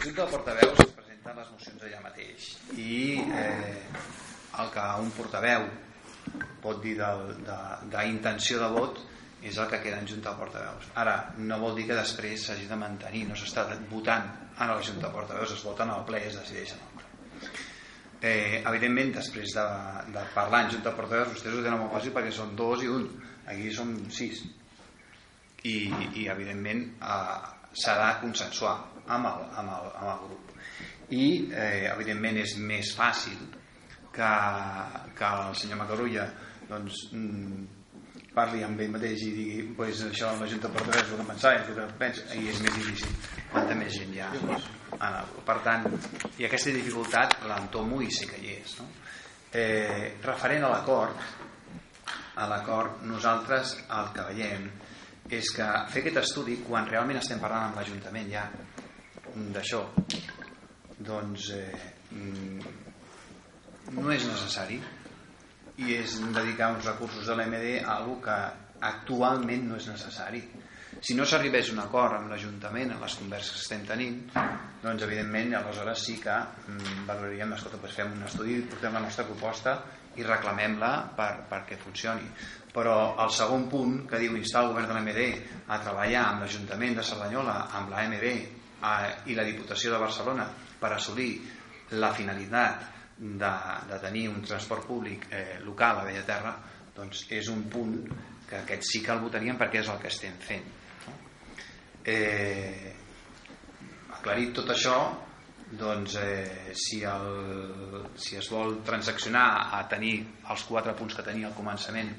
Junta de Portaveus es presenten les mocions allà mateix i eh, el que un portaveu pot dir d'intenció de, de vot és el que queda en Junta de Portaveus. Ara, no vol dir que després s'hagi de mantenir, no s'està votant a la Junta de Portaveus, es voten al ple i es decideix el nombre. Eh, evidentment, després de, de parlar en Junta de Portaveus, vostès ho tenen molt fàcil perquè són dos i un. Aquí som sis i, i evidentment eh, s'ha de consensuar amb el, amb el, amb el grup. I eh, evidentment és més fàcil que, que el senyor Macarulla doncs, mm, parli amb ell mateix i digui pues, això la Junta de Portaveus és el que pensava és el que pensa i és més difícil quanta més gent hi ha en el, per tant i aquesta dificultat l'entomo i sé que hi és no? eh, referent a l'acord a l'acord nosaltres el que veiem és que fer aquest estudi quan realment estem parlant amb l'Ajuntament ja d'això. Doncs eh, mm, no és necessari. I és dedicar uns recursos de l'MD a algo que actualment no és necessari. Si no s'arribés un acord amb l'Ajuntament en les converses que estem tenint doncs evidentment aleshores sí que mm, valoraríem escolta, doncs fem un estudi portem la nostra proposta i reclamem-la per, perquè funcioni. Però el segon punt que diu instar el govern de l'AMD a treballar amb l'Ajuntament de Cerdanyola, amb l'AMB i la Diputació de Barcelona per assolir la finalitat de, de tenir un transport públic eh, local a Bellaterra doncs és un punt que aquest sí que el votaríem perquè és el que estem fent no? eh, aclarit tot això doncs eh, si, el, si es vol transaccionar a tenir els quatre punts que tenia al començament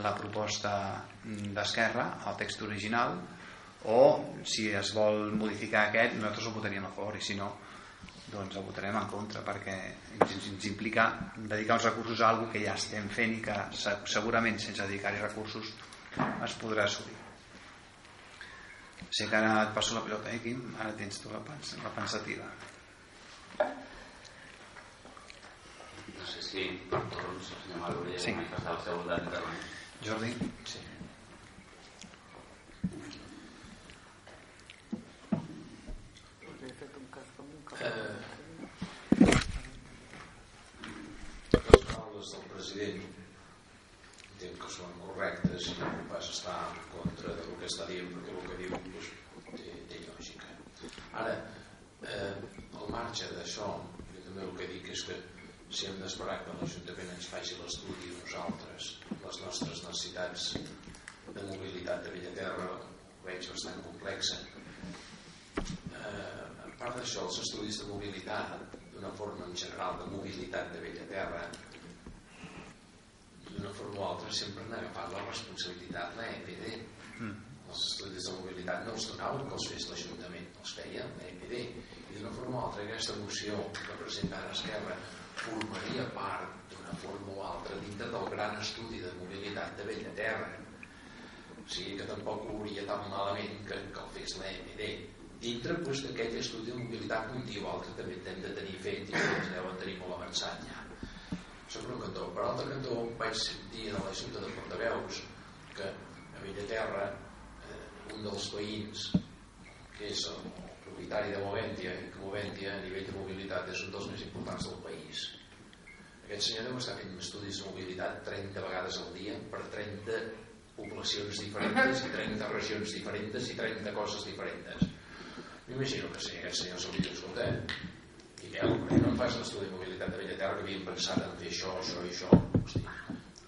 la proposta d'Esquerra, el text original, o si es vol modificar aquest, nosaltres ho votaríem a favor, i si no, doncs ho votarem en contra, perquè ens, ens implica dedicar uns recursos a alguna que ja estem fent i que segurament sense dedicar-hi recursos es podrà assolir. Sé que ara et passo la pilota, eh, Quim? Ara tens tu la, pens la pensativa. No sé si per torns el senyor Maluri sí. manifestar el seu d'intervenir. Jordi? Sí. Eh, les paraules del president. Entenc que són correctes i no pas estar en contra del que està dient perquè el que diu doncs, té, té lògica. Ara eh, al marge d'això jo també el que dic és que si hem d'esperar que l'Ajuntament ens faci l'estudi nosaltres, les nostres necessitats de mobilitat de Bellaterra veig bastant complexa. Eh, part d'això els estudis de mobilitat d'una forma en general de mobilitat de Bellaterra d'una forma o altra sempre han agafat la responsabilitat la EPD mm. els estudis de mobilitat no els donaven que els fes l'Ajuntament els feia l'EPD i d'una forma o altra aquesta moció que presenta ara Esquerra formaria part d'una forma o altra dintre del gran estudi de mobilitat de Bella Terra. O sigui que tampoc ho hauria tan malament que, que el fes l'EMD dintre doncs, d'aquell estudi de mobilitat altre també hem de tenir fet i ens deuen tenir molt avançat ja. Per un cantó per altre cantó vaig sentir a la Junta de Portaveus que a Bellaterra eh, un dels veïns que és el propietari de Moventia que Moventia a nivell de mobilitat és un dels més importants del país. Aquest senyor deu estar fent estudis de mobilitat 30 vegades al dia per 30 poblacions diferents i 30 regions diferents i 30 coses diferents m'imagino que si aquest senyor se'l diu escolta Miquel, per què no fas l'estudi de mobilitat de Bellaterra que havien pensat en fer això, això i això.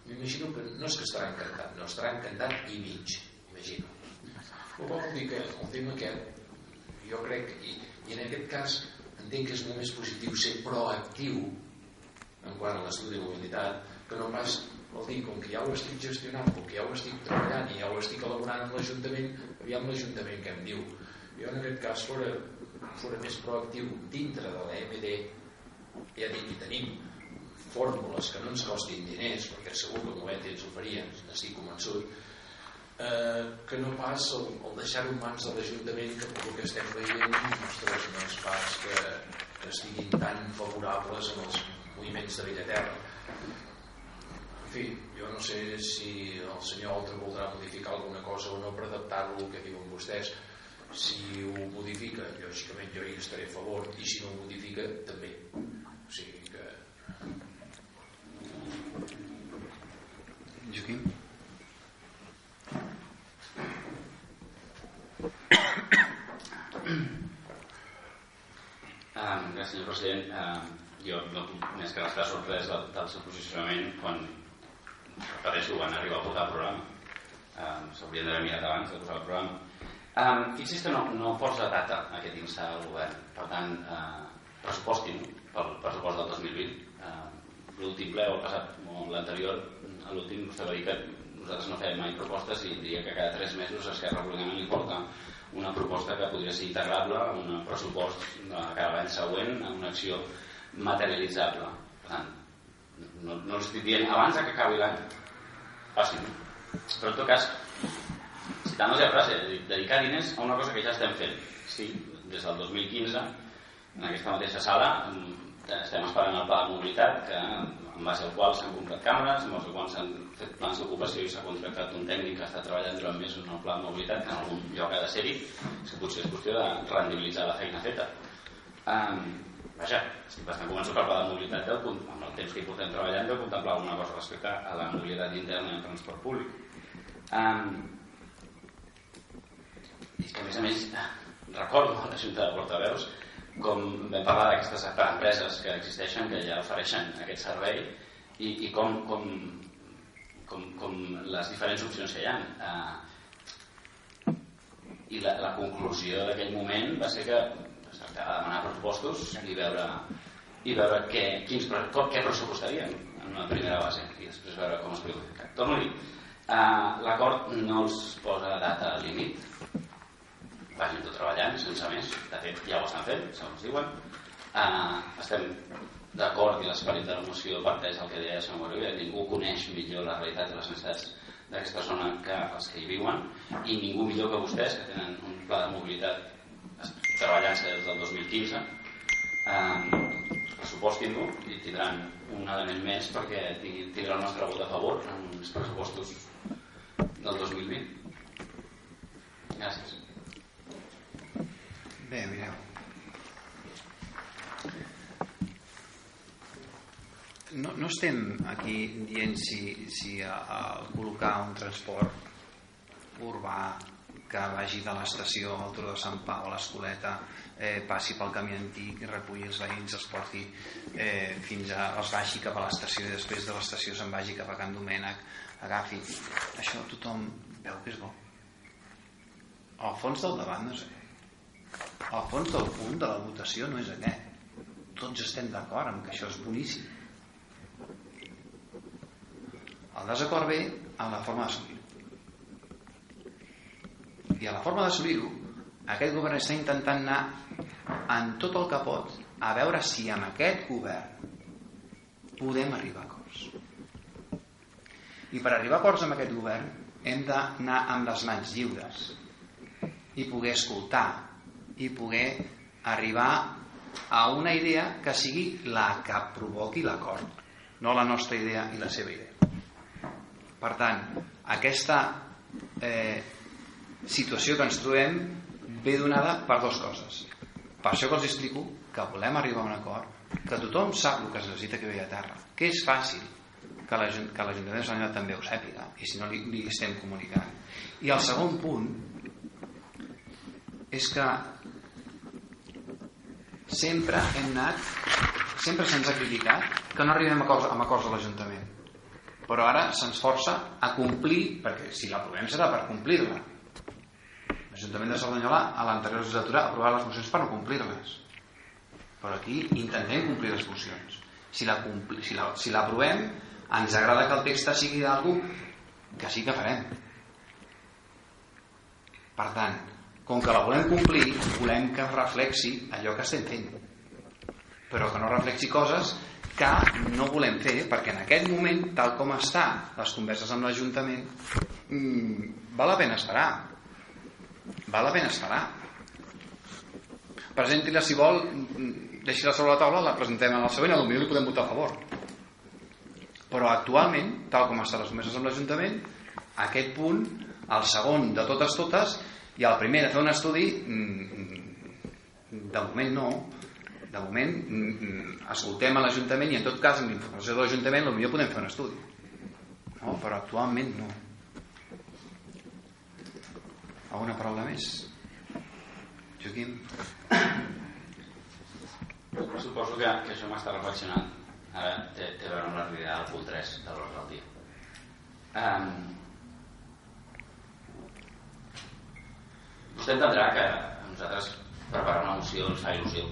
M'imagino que no és que estarà encantat no estarà encantat i mig imagino però vol dir que el tema aquest jo crec i, i en aquest cas entenc que és molt més positiu ser proactiu en quant a l'estudi de mobilitat que no pas vol dir, com que ja ho estic gestionant com que ja ho estic treballant i ja ho estic elaborant amb l'Ajuntament aviam l'Ajuntament que em diu jo en aquest cas fora fora més proactiu dintre de l'EPD ja dic, i tenim fórmules que no ens costin diners perquè segur que govern ens ho faria n'estic convençut eh, que no pas el, el deixar-ho en mans de l'Ajuntament que pel que estem veient ostres, no és pas que, que estiguin tan favorables en els moviments de Villaterra en fi, jo no sé si el senyor Oltra voldrà modificar alguna cosa o no per adaptar-lo al que diuen vostès si ho modifica lògicament jo hi estaré a favor i si no ho modifica també o sigui que Joaquim Um, gràcies, senyor president. Uh, jo no puc més que estar sorprès del, del seu posicionament quan, repeteixo, van arribar a votar el programa. Um, S'haurien d'haver mirat abans de posar el programa. Um, fixi's que no, no posa data aquest instar al govern. Per tant, uh, pressupostin pel pressupost del 2020. Uh, l'últim ple o el passat, o l'anterior, l'últim, vostè va dir que nosaltres no fèiem mai propostes i diria que cada tres mesos Esquerra Republicana li porta una proposta que podria ser integrable a un pressupost de cada l'any següent, a una acció materialitzable. Per tant, no, no els estic dient abans que acabi l'any. Fàcil. Però en tot cas, la frase, dedicar diners a una cosa que ja estem fent. Sí, des del 2015, en aquesta mateixa sala, estem esperant el pla de mobilitat que en base al qual s'han comprat càmeres, en base al qual s'han fet plans d'ocupació i s'ha contractat un tècnic que està treballant durant mesos en el pla de mobilitat, que en algun lloc ha de ser-hi, que potser és qüestió de rendibilitzar la feina feta. Um, vaja, estic bastant convençut que el pla de mobilitat, del, amb el temps que hi portem treballant, deu contemplar alguna cosa respecte a la mobilitat interna i el transport públic. Um, a més a més, recordo la Junta de Portaveus com vam parlar d'aquestes empreses que existeixen, que ja ofereixen aquest servei i, i com, com, com, com les diferents opcions que hi ha. Uh, I la, la conclusió d'aquell moment va ser que es tractava de demanar pressupostos i veure, i veure què, quins, com, què pressupostarien en una primera base i després veure com es podria Torno a dir, uh, l'acord no els posa data límit, vagin tot treballant sense més. De fet ja ho estan fent, segons diuen. Uh, estem d'acord i l'esperit de la moció parteix el que deia Sant Guardia, ningú coneix millor la realitat i les necessitats d'aquesta zona que els que hi viuen i ningú millor que vostès que tenen un pla de mobilitat treballant-se des del 2015 eh, pressupostin-lo i tindran un element més perquè tindrà el nostre vot a favor en els pressupostos del 2020 gràcies Bé, mireu. No, no estem aquí dient si, si a, a col·locar un transport urbà que vagi de l'estació al Turó de Sant Pau a l'Escoleta eh, passi pel camí antic i reculli els veïns els porti eh, fins a els vagi cap a l'estació i després de l'estació se'n vagi cap a Can Domènec agafi. Això tothom veu que és bo. Al fons del debat no aquest el fons del punt de la votació no és aquest. Tots estem d'acord amb que això és boníssim. El desacord ve en la forma d'assolir-ho. I a la forma d'assolir-ho, aquest govern està intentant anar en tot el que pot a veure si amb aquest govern podem arribar a acords. I per arribar a acords amb aquest govern hem d'anar amb les mans lliures i poder escoltar i poder arribar a una idea que sigui la que provoqui l'acord, no la nostra idea i la seva idea. Per tant, aquesta eh, situació que ens trobem ve donada per dues coses. Per això que els explico que volem arribar a un acord, que tothom sap el que es necessita que ve a terra, que és fàcil que l'Ajuntament de Sant també ho sàpiga, i si no li, li estem comunicant. I el segon punt és que sempre hem anat sempre se'ns ha criticat que no arribem a acords, a acords a l'Ajuntament. Però ara se'ns força a complir perquè si l'aprovem serà per complir-la. l'Ajuntament de Cerdanyola a l'anterior legislatura ha aprovat les mocions per no complir-les. Però aquí intentem complir les mocions. Si la si la, si l'aprovem ens agrada que el text sigui d'algú que sí que farem. Per tant com que la volem complir volem que reflexi allò que estem fent. Però que no reflexi coses que no volem fer perquè en aquest moment, tal com està les converses amb l'Ajuntament mmm, val la pena esperar. Val la pena esperar. Presenti-la si vol deixi-la sobre la taula la presentem en el següent potser li podem votar a favor. Però actualment tal com estan les converses amb l'Ajuntament aquest punt, el segon de totes totes i el primer de fer un estudi de moment no de moment escoltem a l'Ajuntament i en tot cas amb l'informació de l'Ajuntament potser podem fer un estudi no? però actualment no alguna paraula més? Joaquim? Suposo que, que això m'està reflexionant ara té, té a veure amb la realitat del punt 3 de l'ordre del dia um, vostè entendrà que a nosaltres preparar una moció ens fa il·lusió.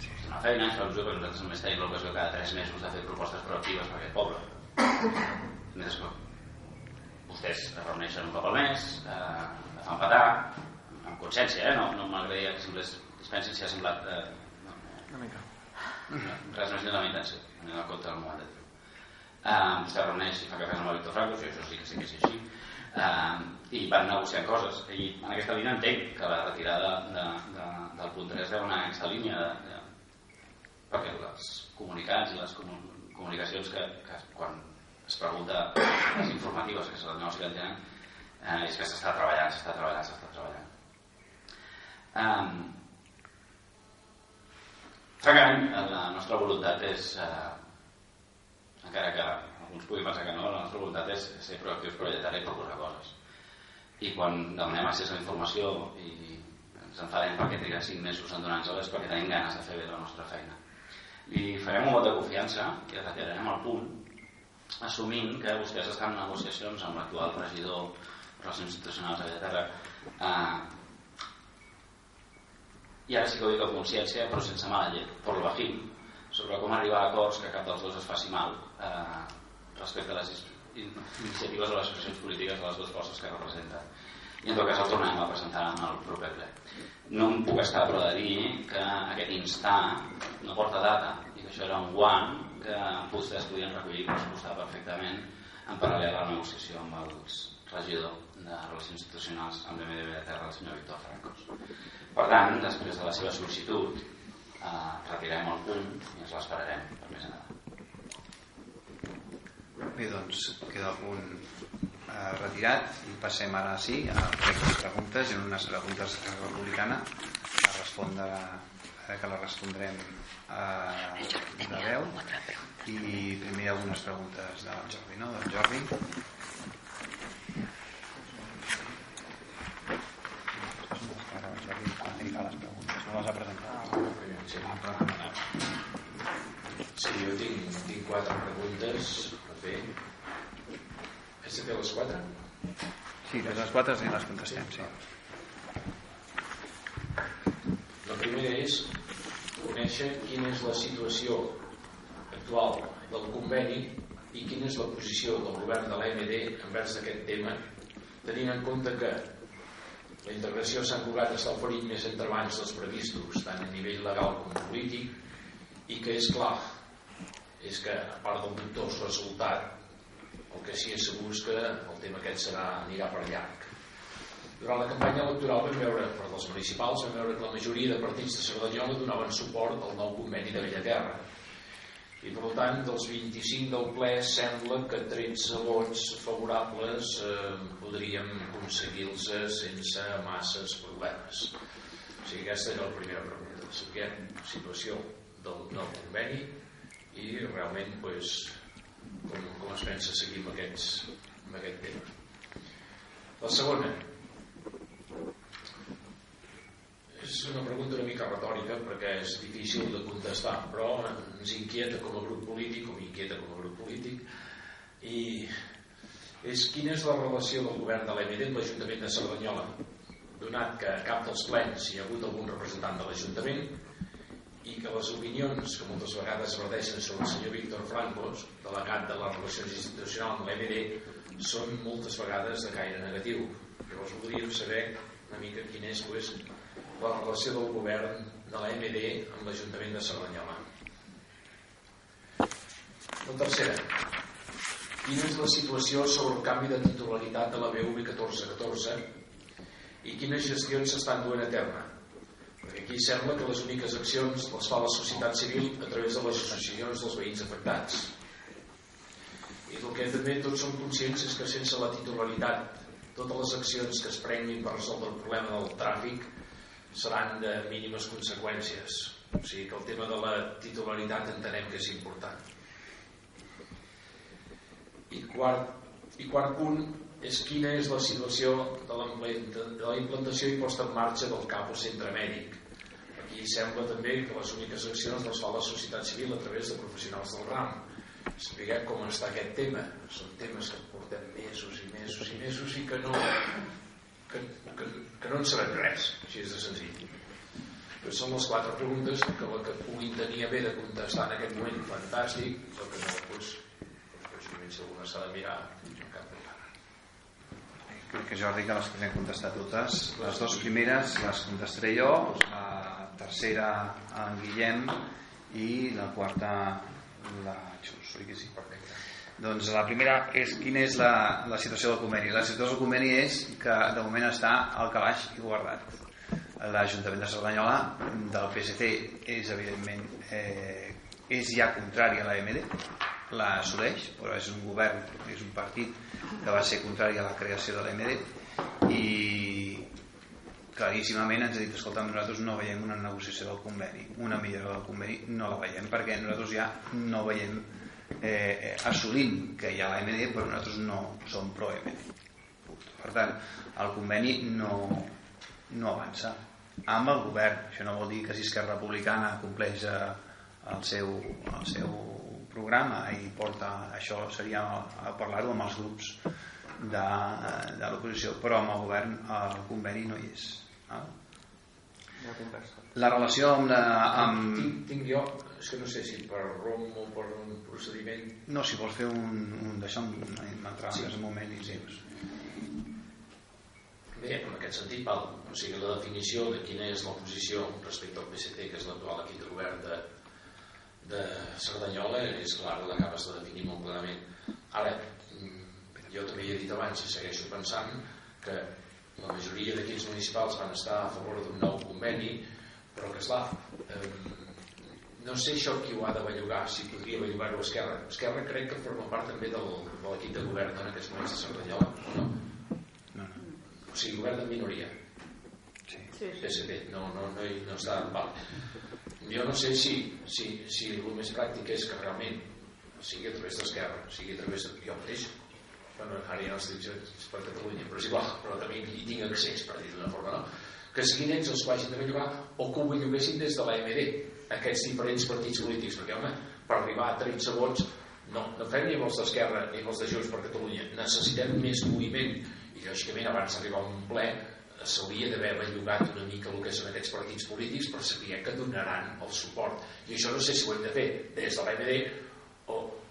És una feina, ens fa il·lusió perquè nosaltres només tenim l'ocasió cada 3 mesos de fer propostes proactives per aquest poble. Mentre que vostès es reuneixen un cop al mes eh, fan patar amb consciència, eh? no, no m'agradaria que sempre es, es pensin si ha semblat eh, no, una mica. Res més ni la intenció anem a compte del moment de dir uh, vostè reuneix i fa cafès amb el Víctor Franco això sí que sí que és així uh, i van negociant coses. I en aquesta línia entenc que la retirada de, de, del punt 3 deu anar en aquesta línia de, de, perquè els comunicats i les comunicacions que, que quan es pregunta les informatives que són les que en tenen eh, és que s'està treballant, s'està treballant, s'està treballant. Um, Francament, la nostra voluntat és, eh, encara que alguns puguin pensar que no, la nostra voluntat és ser proactius per i proposar coses. I quan demanem accés a la informació i ens enfadem perquè triga 5 mesos en donar-nos-les perquè tenim ganes de fer bé la nostra feina. I farem un vot de confiança i retirarem el punt assumint que vostès estan en negociacions amb l'actual regidor de Relacions Institucionals de Bellaterra eh, i ara sí que ho dic amb consciència però sense mala llet, per lo bajim sobre com arribar a acords que cap dels dos es faci mal eh, respecte a les iniciatives o les associacions polítiques de les dues forces que representa i en tot cas el tornem a presentar en el proper ple no em puc estar però de dir que aquest instar no porta data i que això era un guant que vostès podien recollir i posar perfectament en paral·lel a la negociació amb els regidor de Relacions Institucionals amb l'MDB de Terra, el senyor Víctor Francos. Per tant, després de la seva sol·licitud, eh, retirem el punt i ens l'esperarem per més endavant. Bé, doncs queda el punt eh, retirat i passem ara sí a les preguntes i en unes preguntes republicana a respondre eh, que les respondrem eh, de veu i primer algunes preguntes del Jordi, no? Del Jordi. les ha presentat. Sí, jo tinc, tinc quatre preguntes a fer. Has de fer les quatre? Sí, les quatre i les contestem, sí. La primera és conèixer quina és la situació actual del conveni i quina és la posició del govern de l'AMD envers aquest tema, tenint en compte que la integració a Sant Cugat està oferint més entrebancs dels previstos, tant a nivell legal com polític, i que és clar, és que a part del dubtós resultat, el que sí és segur és que el tema aquest serà, anirà per llarg. Durant la campanya electoral vam veure, per les municipals, vam veure que la majoria de partits de Cerdanyola donaven suport al nou conveni de Bellaterra, i per tant dels 25 del ple sembla que 13 vots favorables eh, podríem aconseguir-los sense masses problemes. O sigui aquesta era la primera pregunta. La situació del, del conveni i realment pues, com, com es pensa seguir amb, aquests, amb aquest tema? La segona. És una pregunta una mica retòrica perquè és difícil de contestar però ens inquieta com a grup polític o m'inquieta com a grup polític i és quina és la relació del govern de l'EMD amb l'Ajuntament de Cerdanyola? Donat que a cap dels plens hi ha hagut algun representant de l'Ajuntament i que les opinions que moltes vegades verdeixen sobre el senyor Víctor Francos delegat de les relacions institucionals amb l'EMD són moltes vegades de caire negatiu llavors voldríem saber una mica quina és pues, la relació del govern de la MD amb l'Ajuntament de Cerdanyola. La tercera, quina és la situació sobre el canvi de titularitat de la BUB 1414 i quines gestions s'estan duent a terme? Aquí sembla que les úniques accions les fa la societat civil a través de les associacions dels veïns afectats. I el que també tots som conscients és que sense la titularitat totes les accions que es prenguin per resoldre el problema del tràfic seran de mínimes conseqüències. O sigui que el tema de la titularitat entenem que és important. I quart, i quart punt és quina és la situació de la, implantació i posta en marxa del CAPO Centre Mèdic. Aquí sembla també que les úniques accions les fa la societat civil a través de professionals del RAM. Sapiguem com està aquest tema. Són temes que portem mesos i mesos i mesos i que no, que, que, que no en sabem res, així és de senzill. Però són les quatre preguntes que la que puguin tenir bé de contestar en aquest moment, fantàstic, però que no, doncs, doncs si alguna s'ha de mirar, cap de Crec que Jordi que les podem contestar totes. Les dues primeres les contestaré jo, la tercera en Guillem i la quarta la Xus, oi que sí? Perfecte. Doncs la primera és quina és la, la situació del conveni. La situació del conveni és que de moment està al calaix i guardat. L'Ajuntament de Cerdanyola del PSC és evidentment eh, és ja contrari a la MD, la assoleix, però és un govern, és un partit que va ser contrari a la creació de l'MD i claríssimament ens ha dit escolta, nosaltres no veiem una negociació del conveni una millora del conveni no la veiem perquè nosaltres ja no veiem eh, assolim que hi ha la MD però nosaltres no som pro-MD per tant el conveni no, no avança. Amb el govern això no vol dir que si Esquerra Republicana compleix eh, el, seu, el seu programa i porta això seria a parlar-ho amb els grups de, de l'oposició però amb el govern el conveni no hi és. eh? La relació amb, la, amb... Tinc, tinc jo és que no sé si per ROM o per un procediment no, si vols fer un, un d'això m'entrarà sí. en un moment i dius bé, en aquest sentit val. o sigui, la definició de quina és la posició respecte al PSC que és l'actual equip de govern de, de Cerdanyola és clar, l'acabes de definir molt clarament ara, mm, jo també he dit abans i segueixo pensant que la majoria d'equips municipals van estar a favor d'un nou conveni però que esclar eh, no sé això qui ho ha de bellugar si podria bellugar-ho a Esquerra Esquerra crec que forma part també del, de l'equip de govern en aquests moments de Cerdanyola no? no, no. o sigui, govern de minoria sí. PSD, no, no, no, no està val. jo no sé si, si, si el més pràctic és que realment sigui a través d'Esquerra sigui a través de jo mateix bueno, ara ja no estic per Catalunya però és igual, però també hi tinc accés per dir d'una forma no? que siguin ells els que vagin de bellugar o que ho belluguessin des de l'AMD aquests diferents partits polítics perquè home, per arribar a 13 vots no, no fem ni amb els d'Esquerra ni amb els de Junts per Catalunya. Necessitem més moviment. I lògicament abans d'arribar a un ple s'hauria d'haver bellugat una mica el que són aquests partits polítics per saber que donaran el suport. I això no sé si ho hem de fer des de l'MD o, o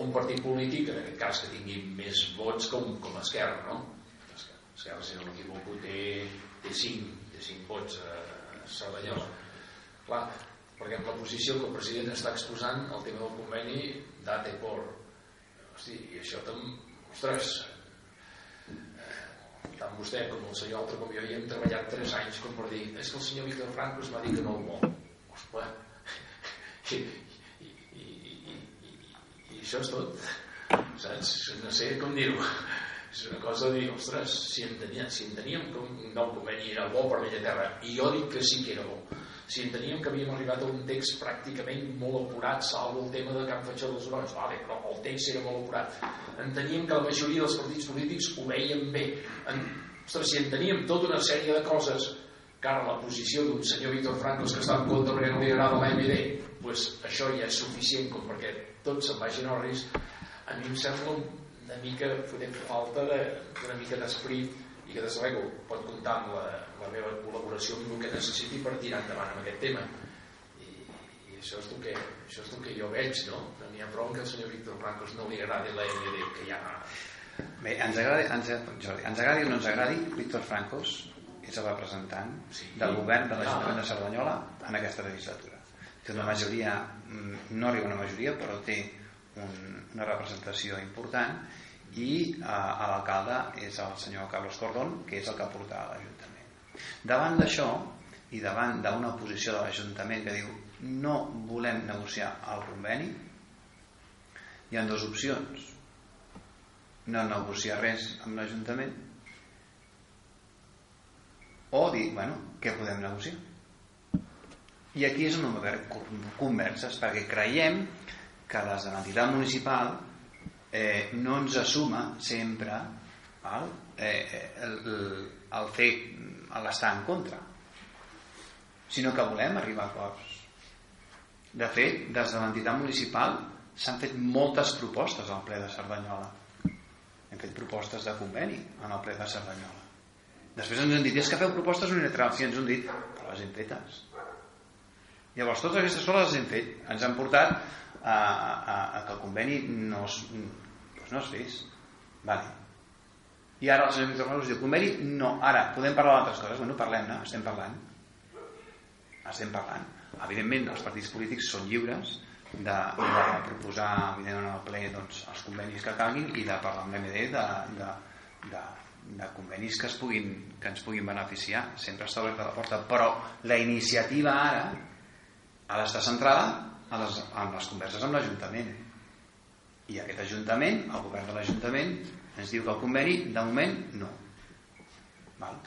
un partit polític en aquest cas que tingui més vots com, com Esquerra no? Esquerra si no m'equivoco té, té 5 té 5 vots a Cerdanyola. Clar, perquè la posició que el president està exposant el tema del conveni date por. Hosti, i això tam, ostres eh, tant vostè com el senyor altre com jo hi hem treballat 3 anys com per dir és que el senyor Víctor Franco es va dir que no el vol i, i, i, i, i, i això és tot saps? no sé com dir-ho és una cosa de dir, ostres, si enteníem, si enteníem que un nou conveni era bo per Bella Terra, i jo dic que sí que era bo, si enteníem que havíem arribat a un text pràcticament molt apurat, salvo el tema de Can Fatxó dels Urons, vale, però el text era molt apurat. Enteníem que la majoria dels partits polítics ho veien bé. En, ostres, si enteníem tota una sèrie de coses que ara la posició d'un senyor Víctor Francos que està en contra perquè no li agrada l'AMD, pues això ja és suficient com perquè tots se'n vagin a risc. A mi em sembla una mica fotent falta d'una mica d'esperit i que de luego pot comptar amb la, la meva col·laboració amb el que necessiti per tirar endavant amb aquest tema i, i això, és el que, això és el que jo veig no? no n'hi ha prou que el senyor Víctor Blancos no li agradi la MD que ja Bé, ens agradi, ens, Jordi, ens agradi o no ens agradi Víctor Francos és el representant del govern de l'Ajuntament de Cerdanyola en aquesta legislatura. Té una majoria, mm, no arriba a una majoria, però té un, una representació important i eh, l'alcalde és el senyor Carlos Cordón, que és el que porta a l'Ajuntament. Davant d'això, i davant d'una posició de l'Ajuntament que diu no volem negociar el conveni, hi ha dues opcions. No negociar res amb l'Ajuntament o dir, bueno, què podem negociar? I aquí és on hem obert converses, perquè creiem que de l'entitat municipal eh, no ens assuma sempre el, eh, el, el, fer l'estar en contra, sinó que volem arribar a acords. De fet, des de l'entitat municipal s'han fet moltes propostes al ple de Cerdanyola. Hem fet propostes de conveni en el ple de Cerdanyola Després ens han dit, és que feu propostes unilaterals. Sí, ens han dit, però les hem fetes. Llavors, totes aquestes coses les hem fet. Ens han portat a, a, a que el conveni no es, doncs no es fes. Vale. I ara els us diu, conveni? No, ara, podem parlar d'altres coses. Bueno, parlem-ne, estem parlant. Estem parlant. Evidentment, els partits polítics són lliures de, de proposar, evidentment, al ple doncs, els convenis que calguin i de parlar amb l'MD de, de, de, de convenis que, es puguin, que ens puguin beneficiar sempre està oberta la porta però la iniciativa ara ha d'estar centrada en les, en les converses amb l'Ajuntament i aquest Ajuntament, el govern de l'Ajuntament ens diu que el conveni de moment no Val?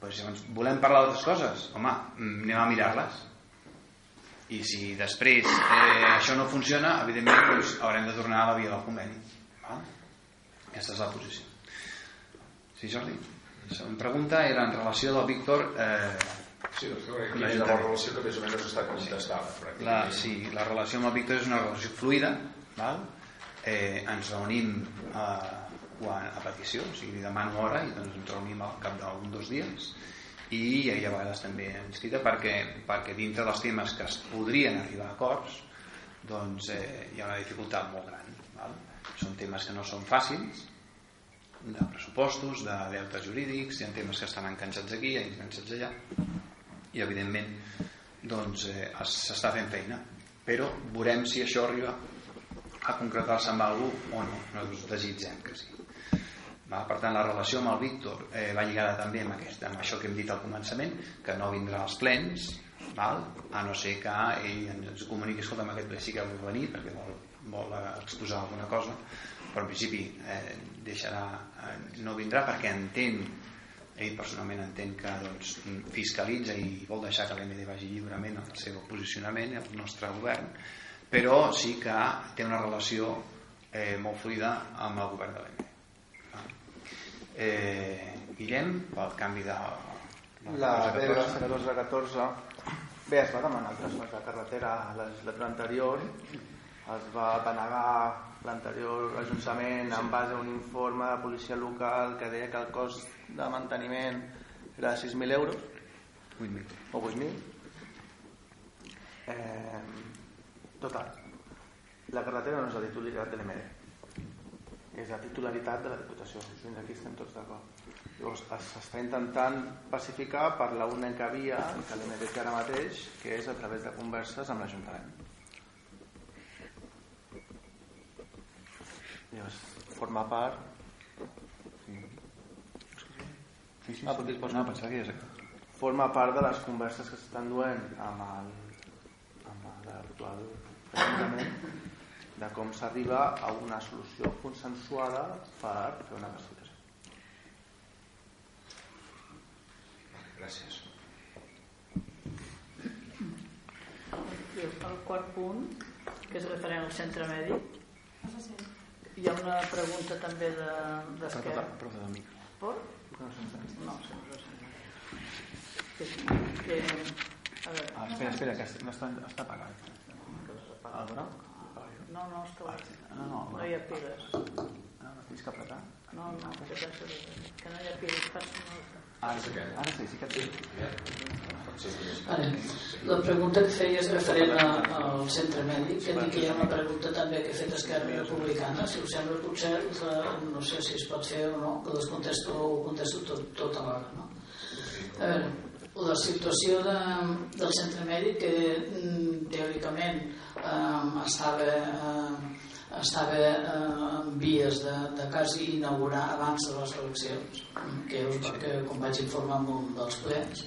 Pues, llavors, volem parlar d'altres coses home, anem a mirar-les i si després eh, això no funciona evidentment doncs, haurem de tornar a la via del conveni Val? aquesta és la posició Sí, Jordi? La segona pregunta era en relació del Víctor... Eh, sí, doncs, la, la relació que més o menys està contestada. La, sí, la relació amb el Víctor és una relació fluida, val? Eh, ens reunim eh, quan, a petició, o sigui, li demano hora i doncs ens reunim al cap d'algun dos dies i hi ha vegades també inscrita perquè, perquè dintre dels temes que es podrien arribar a acords doncs eh, hi ha una dificultat molt gran val? són temes que no són fàcils de pressupostos, de deutes jurídics, hi ha temes que estan enganxats aquí, enganxats allà, i evidentment doncs eh, s'està fent feina, però veurem si això arriba a concretar-se amb algú o no, nosaltres desitgem que sí. Va? Per tant, la relació amb el Víctor eh, va lligada també amb, aquest, amb això que hem dit al començament, que no vindrà als plens, val? a no ser que ell ens comuniqui, escolta, aquest ple sí que vol venir perquè vol, vol exposar alguna cosa, però en principi eh, deixarà, eh, no vindrà perquè entén ell personalment entén que doncs, fiscalitza i vol deixar que l'MD vagi lliurement al seu posicionament el nostre govern però sí que té una relació eh, molt fluida amb el govern de l'MD eh, Guillem pel canvi de la B214 bé, es va demanar el traspàs de carretera a la legislatura anterior es va denegar l'anterior ajuntament en base a un informe de policia local que deia que el cost de manteniment era de 6.000 euros. 8.000 o 8.000 eh, total la carretera no és la titularitat de l'EMD és la titularitat de la Diputació fins aquí estem tots d'acord. Llavors s'està intentant pacificar per l'única via que l'EMD té ara mateix que és a través de converses amb l'Ajuntament Llavors, forma part... Sí. Sí, sí, ah, sí. No, pensava que ja Forma part de les converses que s'estan duent amb el amb l'actual Ajuntament de com s'arriba a una solució consensuada per fer una pacificació. Gràcies. El quart punt, que és referent al centre mèdic, hi ha una pregunta també d'Esquerra. De, Prova del micro. Por? No, no, que, que, a veure, ah, espera, espera, que no està, està apagat. El groc? No, no, està ah, no, no, no hi ha piles. No, no tens que apretar? No, no, que, no hi ha. Ara sí, ara sí, que et la pregunta que feies referent al centre mèdic, que que hi ha una pregunta també que he fet Esquerra Republicana, si us sembla potser, no sé si es pot fer o no, que les contesto, ho contesto tot, tot alhora, no? A veure, la situació de, del centre mèdic que mm, teòricament eh, estava, eh, estava eh, en vies de, de quasi inaugurar abans de les eleccions que, us, que com vaig informar en un dels plens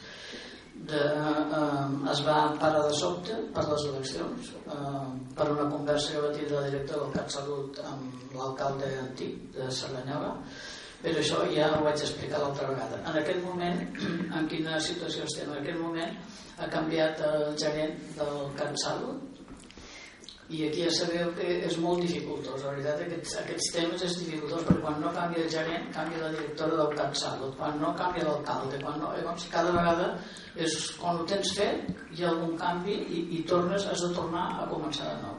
de, eh, es va parar de sobte per les eleccions eh, per una conversa que va tenir la directora del CatSalut amb l'alcalde antic de Cerdanyola però això ja ho vaig explicar l'altra vegada. En aquest moment, en quina situació estem? En aquest moment ha canviat el gerent del CatSalut i aquí ja sabeu que és molt dificultós la veritat aquests, aquests temes és dificultós perquè quan no canvia el gerent canvia la directora del CatSalut quan no canvia l'alcalde quan no, llavors cada vegada és quan ho tens fet hi ha algun canvi i, i tornes, has de tornar a començar de nou.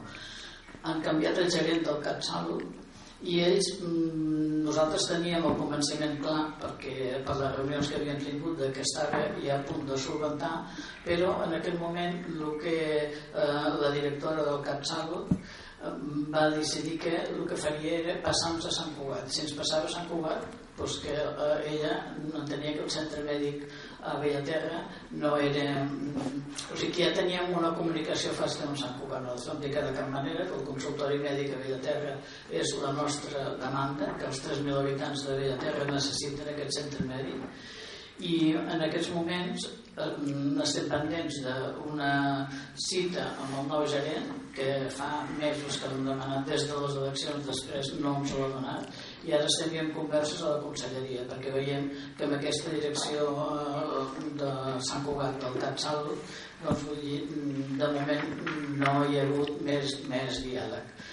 Han canviat el gerent del CatSalut i ells, mm, nosaltres teníem el convenciment clar perquè per les reunions que havíem tingut de que estava ja a punt de solventar però en aquest moment el que eh, la directora del CatSalut eh, va decidir que el que faria era passar-nos a Sant Cugat. Si ens passava a Sant Cugat doncs que eh, ella entenia que el centre mèdic a Bellaterra no era... O sigui que ja teníem una comunicació fàcil amb Sant Cugat. No de cap manera que el consultori mèdic a Bellaterra és la nostra demanda, que els 3.000 habitants de Bellaterra necessiten aquest centre mèdic i en aquests moments eh, estem pendents d'una cita amb el nou gerent que fa mesos que l'hem demanat des de les eleccions després no ens l'ha donat i ara estem en converses a la conselleria perquè veiem que amb aquesta direcció Sant Cugat del CatSalut doncs vull dir, de moment no hi ha hagut més, més diàleg.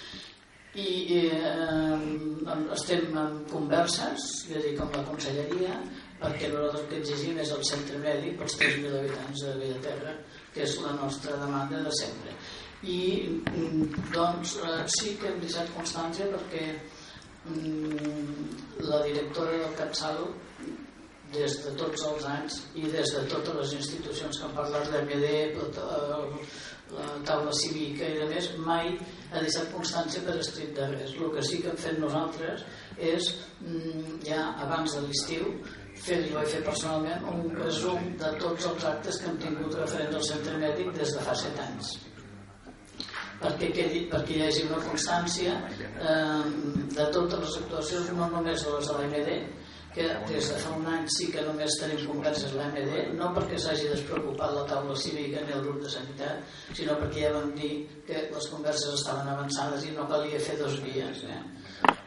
I eh, estem en converses jo dic amb la conselleria perquè nosaltres el que exigim és el centre mèdic pels 3.000 habitants de Bellaterra que és la nostra demanda de sempre. I mm, doncs eh, sí que hem deixat constància perquè mm, la directora del CatSalut des de tots els anys i des de totes les institucions que han parlat d'MD, la taula cívica i de més, mai ha deixat constància per escrit de res. El que sí que hem fet nosaltres és, mm, ja abans de l'estiu, fer, jo he fet personalment un resum de tots els actes que hem tingut referents al centre mèdic des de fa set anys perquè, quedi, perquè hi hagi una constància eh, de totes les actuacions no només de les de l'AMD que des de fa un any sí que només tenim converses l'AMD no perquè s'hagi despreocupat la taula cívica ni el grup de sanitat sinó perquè ja vam dir que les converses estaven avançades i no calia fer dos dies eh?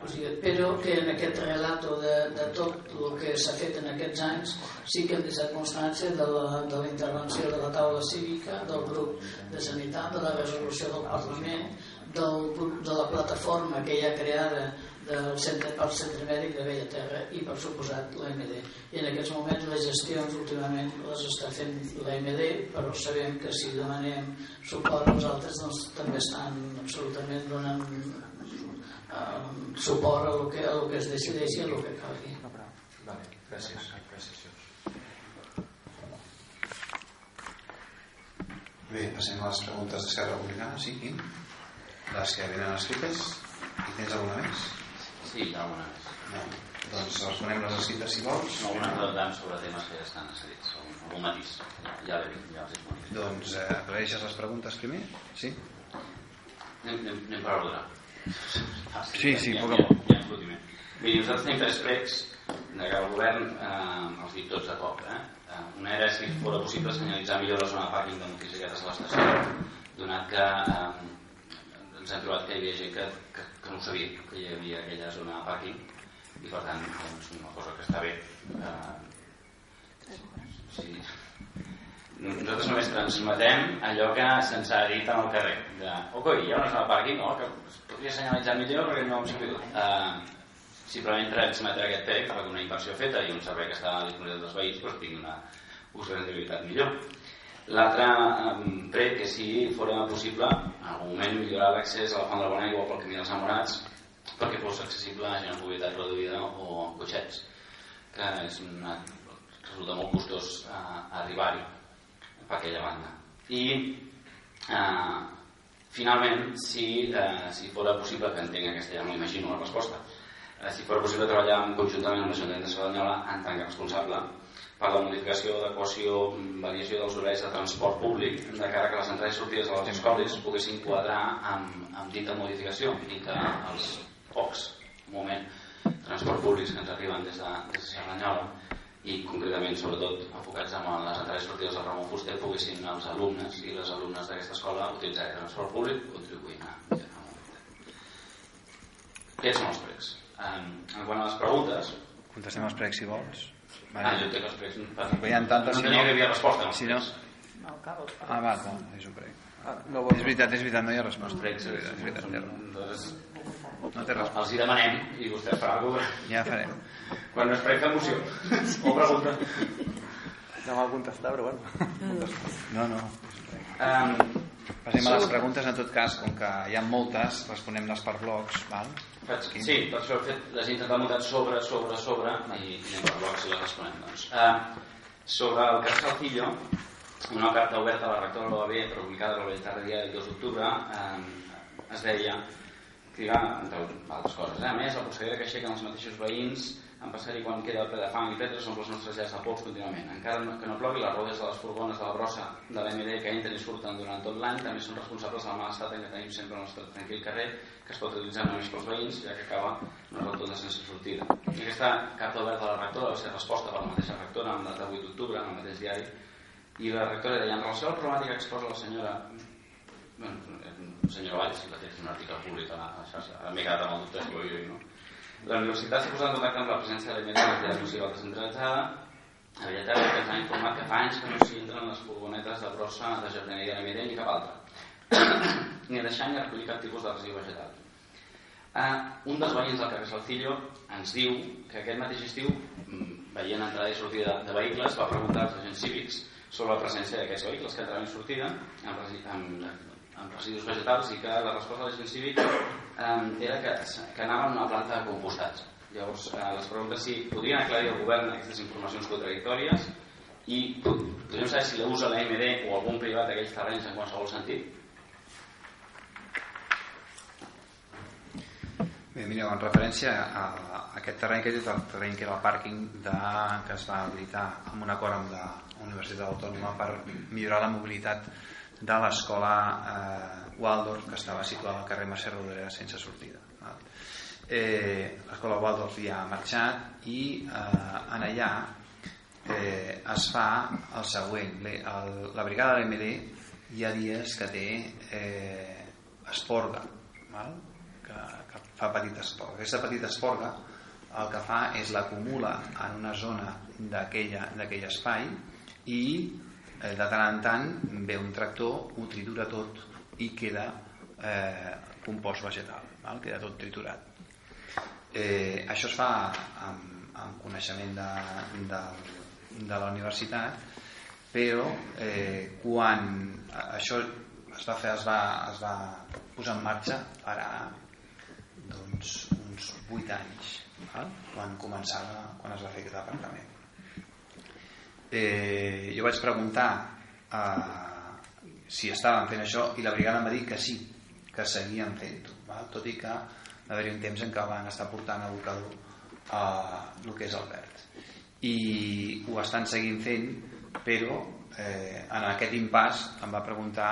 O sigui, però que en aquest relato de, de tot el que s'ha fet en aquests anys sí que hem deixat constància de la, de la intervenció de la taula cívica, del grup de sanitat, de la resolució del Parlament, del, de la plataforma que hi ha creada del centre, pel centre mèdic de Bella Terra i per suposat l'AMD i en aquests moments les gestions últimament les està fent l'AMD però sabem que si demanem suport als altres doncs també estan absolutament donant eh, suport a lo, que, a lo que es decideixi i a lo que calgui. Vale, gràcies. gràcies. Bé, passem a les preguntes d'Esquerra Republicana, sí, qui? Les que venen escrites. I tens alguna més? Sí, més. No. Doncs responem les escrites si vols. No, una preguntant sobre temes que ja estan escrits, algun matís. Ja, ja, ja els he Doncs eh, agraeixes les preguntes primer? Sí? Anem, anem, anem per ordre. Sí, sí, ja, poc a poc. Ja, ja, ja, Miri, nosaltres tenim tres pregs de que el govern eh, els dic tots de cop. Eh? eh una era si fos possible senyalitzar millor la zona de pàrquing de motocicletes a l'estació, donat que eh, ens hem trobat que hi havia gent que, que no sabia que hi havia aquella zona de pàrquing i per tant doncs, una cosa que està bé. Eh, sí, nosaltres només transmetem allò que se'ns ha dit en el carrer de, ok, hi ha una zona de pàrquing no? que es podria senyalitzar millor perquè no hem sabut uh, simplement transmetre aquest PEC per una inversió feta i un servei que està a dels veïns doncs tingui una ús rendibilitat millor l'altre prec que si fos possible en algun moment millorar l'accés a la Font de la Bona Aigua pel camí dels Amorats perquè fos accessible a gent amb mobilitat reduïda o amb cotxets que és una, resulta molt costós uh, arribar-hi per aquella banda. I eh, finalment, si, eh, si fos possible, que entenc aquesta ja m'imagino la resposta, eh, si fos possible treballar conjuntament amb l'Ajuntament de Cerdanyola en tant que responsable per la modificació, adequació, variació dels horaris de transport públic de cara que les entrades i sortides de les escoles poguessin quadrar amb, amb dita modificació i que els pocs moment transport públics que ens arriben des de, des de Serranyola i concretament sobretot enfocats en les entrades i sortides del Ramon Fuster poguessin els alumnes i les alumnes d'aquesta escola utilitzar el transport públic contribuint a millorar la mobilitat. Aquests són els pregs. En, en quant a les preguntes... Contestem els pregs si vols. Vale. Ah, jo entenc els pregs. Hi ha tantes... No que hi havia resposta. Si no... No. Ah, va, no, és un prec. Ah, no. És veritat, és veritat, no hi ha resposta. Els pregs, és veritat, és veritat. Doncs, no té resposta. Els hi demanem i vostè farà alguna Ja farem. Quan no es prec moció. o pregunta. No m'ha contestat, però bueno. No, no. Um, Passem a les preguntes, en tot cas, com que hi ha moltes, responem-les per blocs, val? sí, per això fet, les he intentat muntar sobre, sobre, sobre, i anem per blocs i les responem. Doncs. Uh, sobre el cas Salcillo, una carta oberta a la rectora de l'OAB, publicada a la Veritat Diari el 2 d'octubre, eh, es deia que, entre altres coses, eh? a més, la polseguera que aixequen els mateixos veïns en passar-hi quan queda ple de fang i pedres són les nostres llars de pols contínuament. Encara que no plogui, les rodes de les furgones de la brossa de l'MD que entren i surten durant tot l'any també són responsables del mal estat en què tenim sempre el nostre tranquil carrer que es pot utilitzar només pels veïns ja que acaba una rotonda sense sortida. I aquesta carta oberta de la rectora va ser resposta per la mateixa rectora en data 8 d'octubre en el mateix diari i la rectora deia en relació a la problemàtica que exposa la senyora bueno, senyora Valls, la té un article públic a la xarxa, m'he quedat amb el dubte si ho havia no? La universitat s'ha posat en contacte amb la presència de l'element de la descentralitzada a Villaterra que ens ha informat que fa anys que no s'hi entren les furgonetes de brossa de jardineria de Mirell ni cap altra ni a deixar ni a recollir cap tipus de residu vegetal. Uh, un dels veïns del carrer Salcillo ens diu que aquest mateix estiu mm, veient entrada i sortida de vehicles va preguntar als agents cívics sobre la presència d'aquests vehicles que entraven i sortida amb, amb amb residus vegetals i que la resposta de l'agent cívic eh, era que, que anaven a una planta de compostatge. Llavors, eh, les preguntes si podrien aclarir al govern aquestes informacions contradictòries i podríem saber si l'usa l'AMD o algun privat d'aquells terrenys en qualsevol sentit? Bé, mireu, en referència a, aquest terreny, que és el terreny que era el pàrquing de, que es va habilitar amb un acord amb la Universitat Autònoma per millorar la mobilitat de l'escola eh, Waldorf que estava situada al carrer Mercè Rodoreda sense sortida eh, l'escola Waldorf ja ha marxat i eh, en allà eh, es fa el següent. El, la brigada de l'MD hi ha dies que té eh, esporga val? Que, que fa petita esporga. Aquesta petita esporga el que fa és l'acumula en una zona d'aquell espai i eh, de tant en tant ve un tractor, ho tritura tot i queda eh, compost vegetal, val? queda tot triturat. Eh, això es fa amb, amb coneixement de, de, de la universitat, però eh, quan això es va fer, es va, es va posar en marxa farà doncs, uns 8 anys, val? quan començava, quan es va fer aquest apartament eh, jo vaig preguntar eh, si estaven fent això i la brigada em va dir que sí, que seguien fent-ho, tot i que va haver-hi un temps en què van estar portant a abocador eh, el que és el verd. I ho estan seguint fent, però eh, en aquest impàs em va preguntar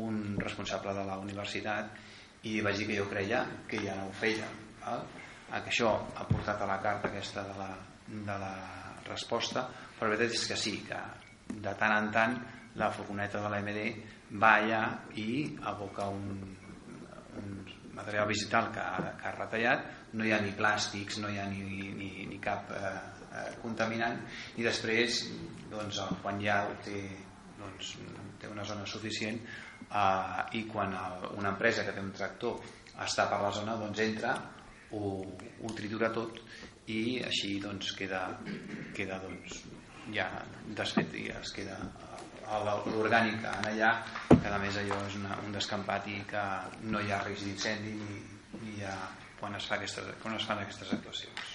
un responsable de la universitat i vaig dir que jo creia que ja no ho feia. Val? Que això ha portat a la carta aquesta de la, de la resposta però la veritat és que sí, que de tant en tant la furgoneta de l'AMD va allà i aboca un, un material vegetal que que ha retallat. No hi ha ni plàstics, no hi ha ni, ni, ni cap eh, eh, contaminant. I després doncs, quan ja té, doncs, té una zona suficient eh, i quan el, una empresa que té un tractor està per la zona doncs entra ho, ho tritura tot i així doncs queda, queda doncs, ja desfet i es queda l'orgànica. En allà que a més allò és una, un descampat i que no hi ha risc d'incendi ni, ni hi ha, quan, es fa aquestes, quan es fan aquestes actuacions.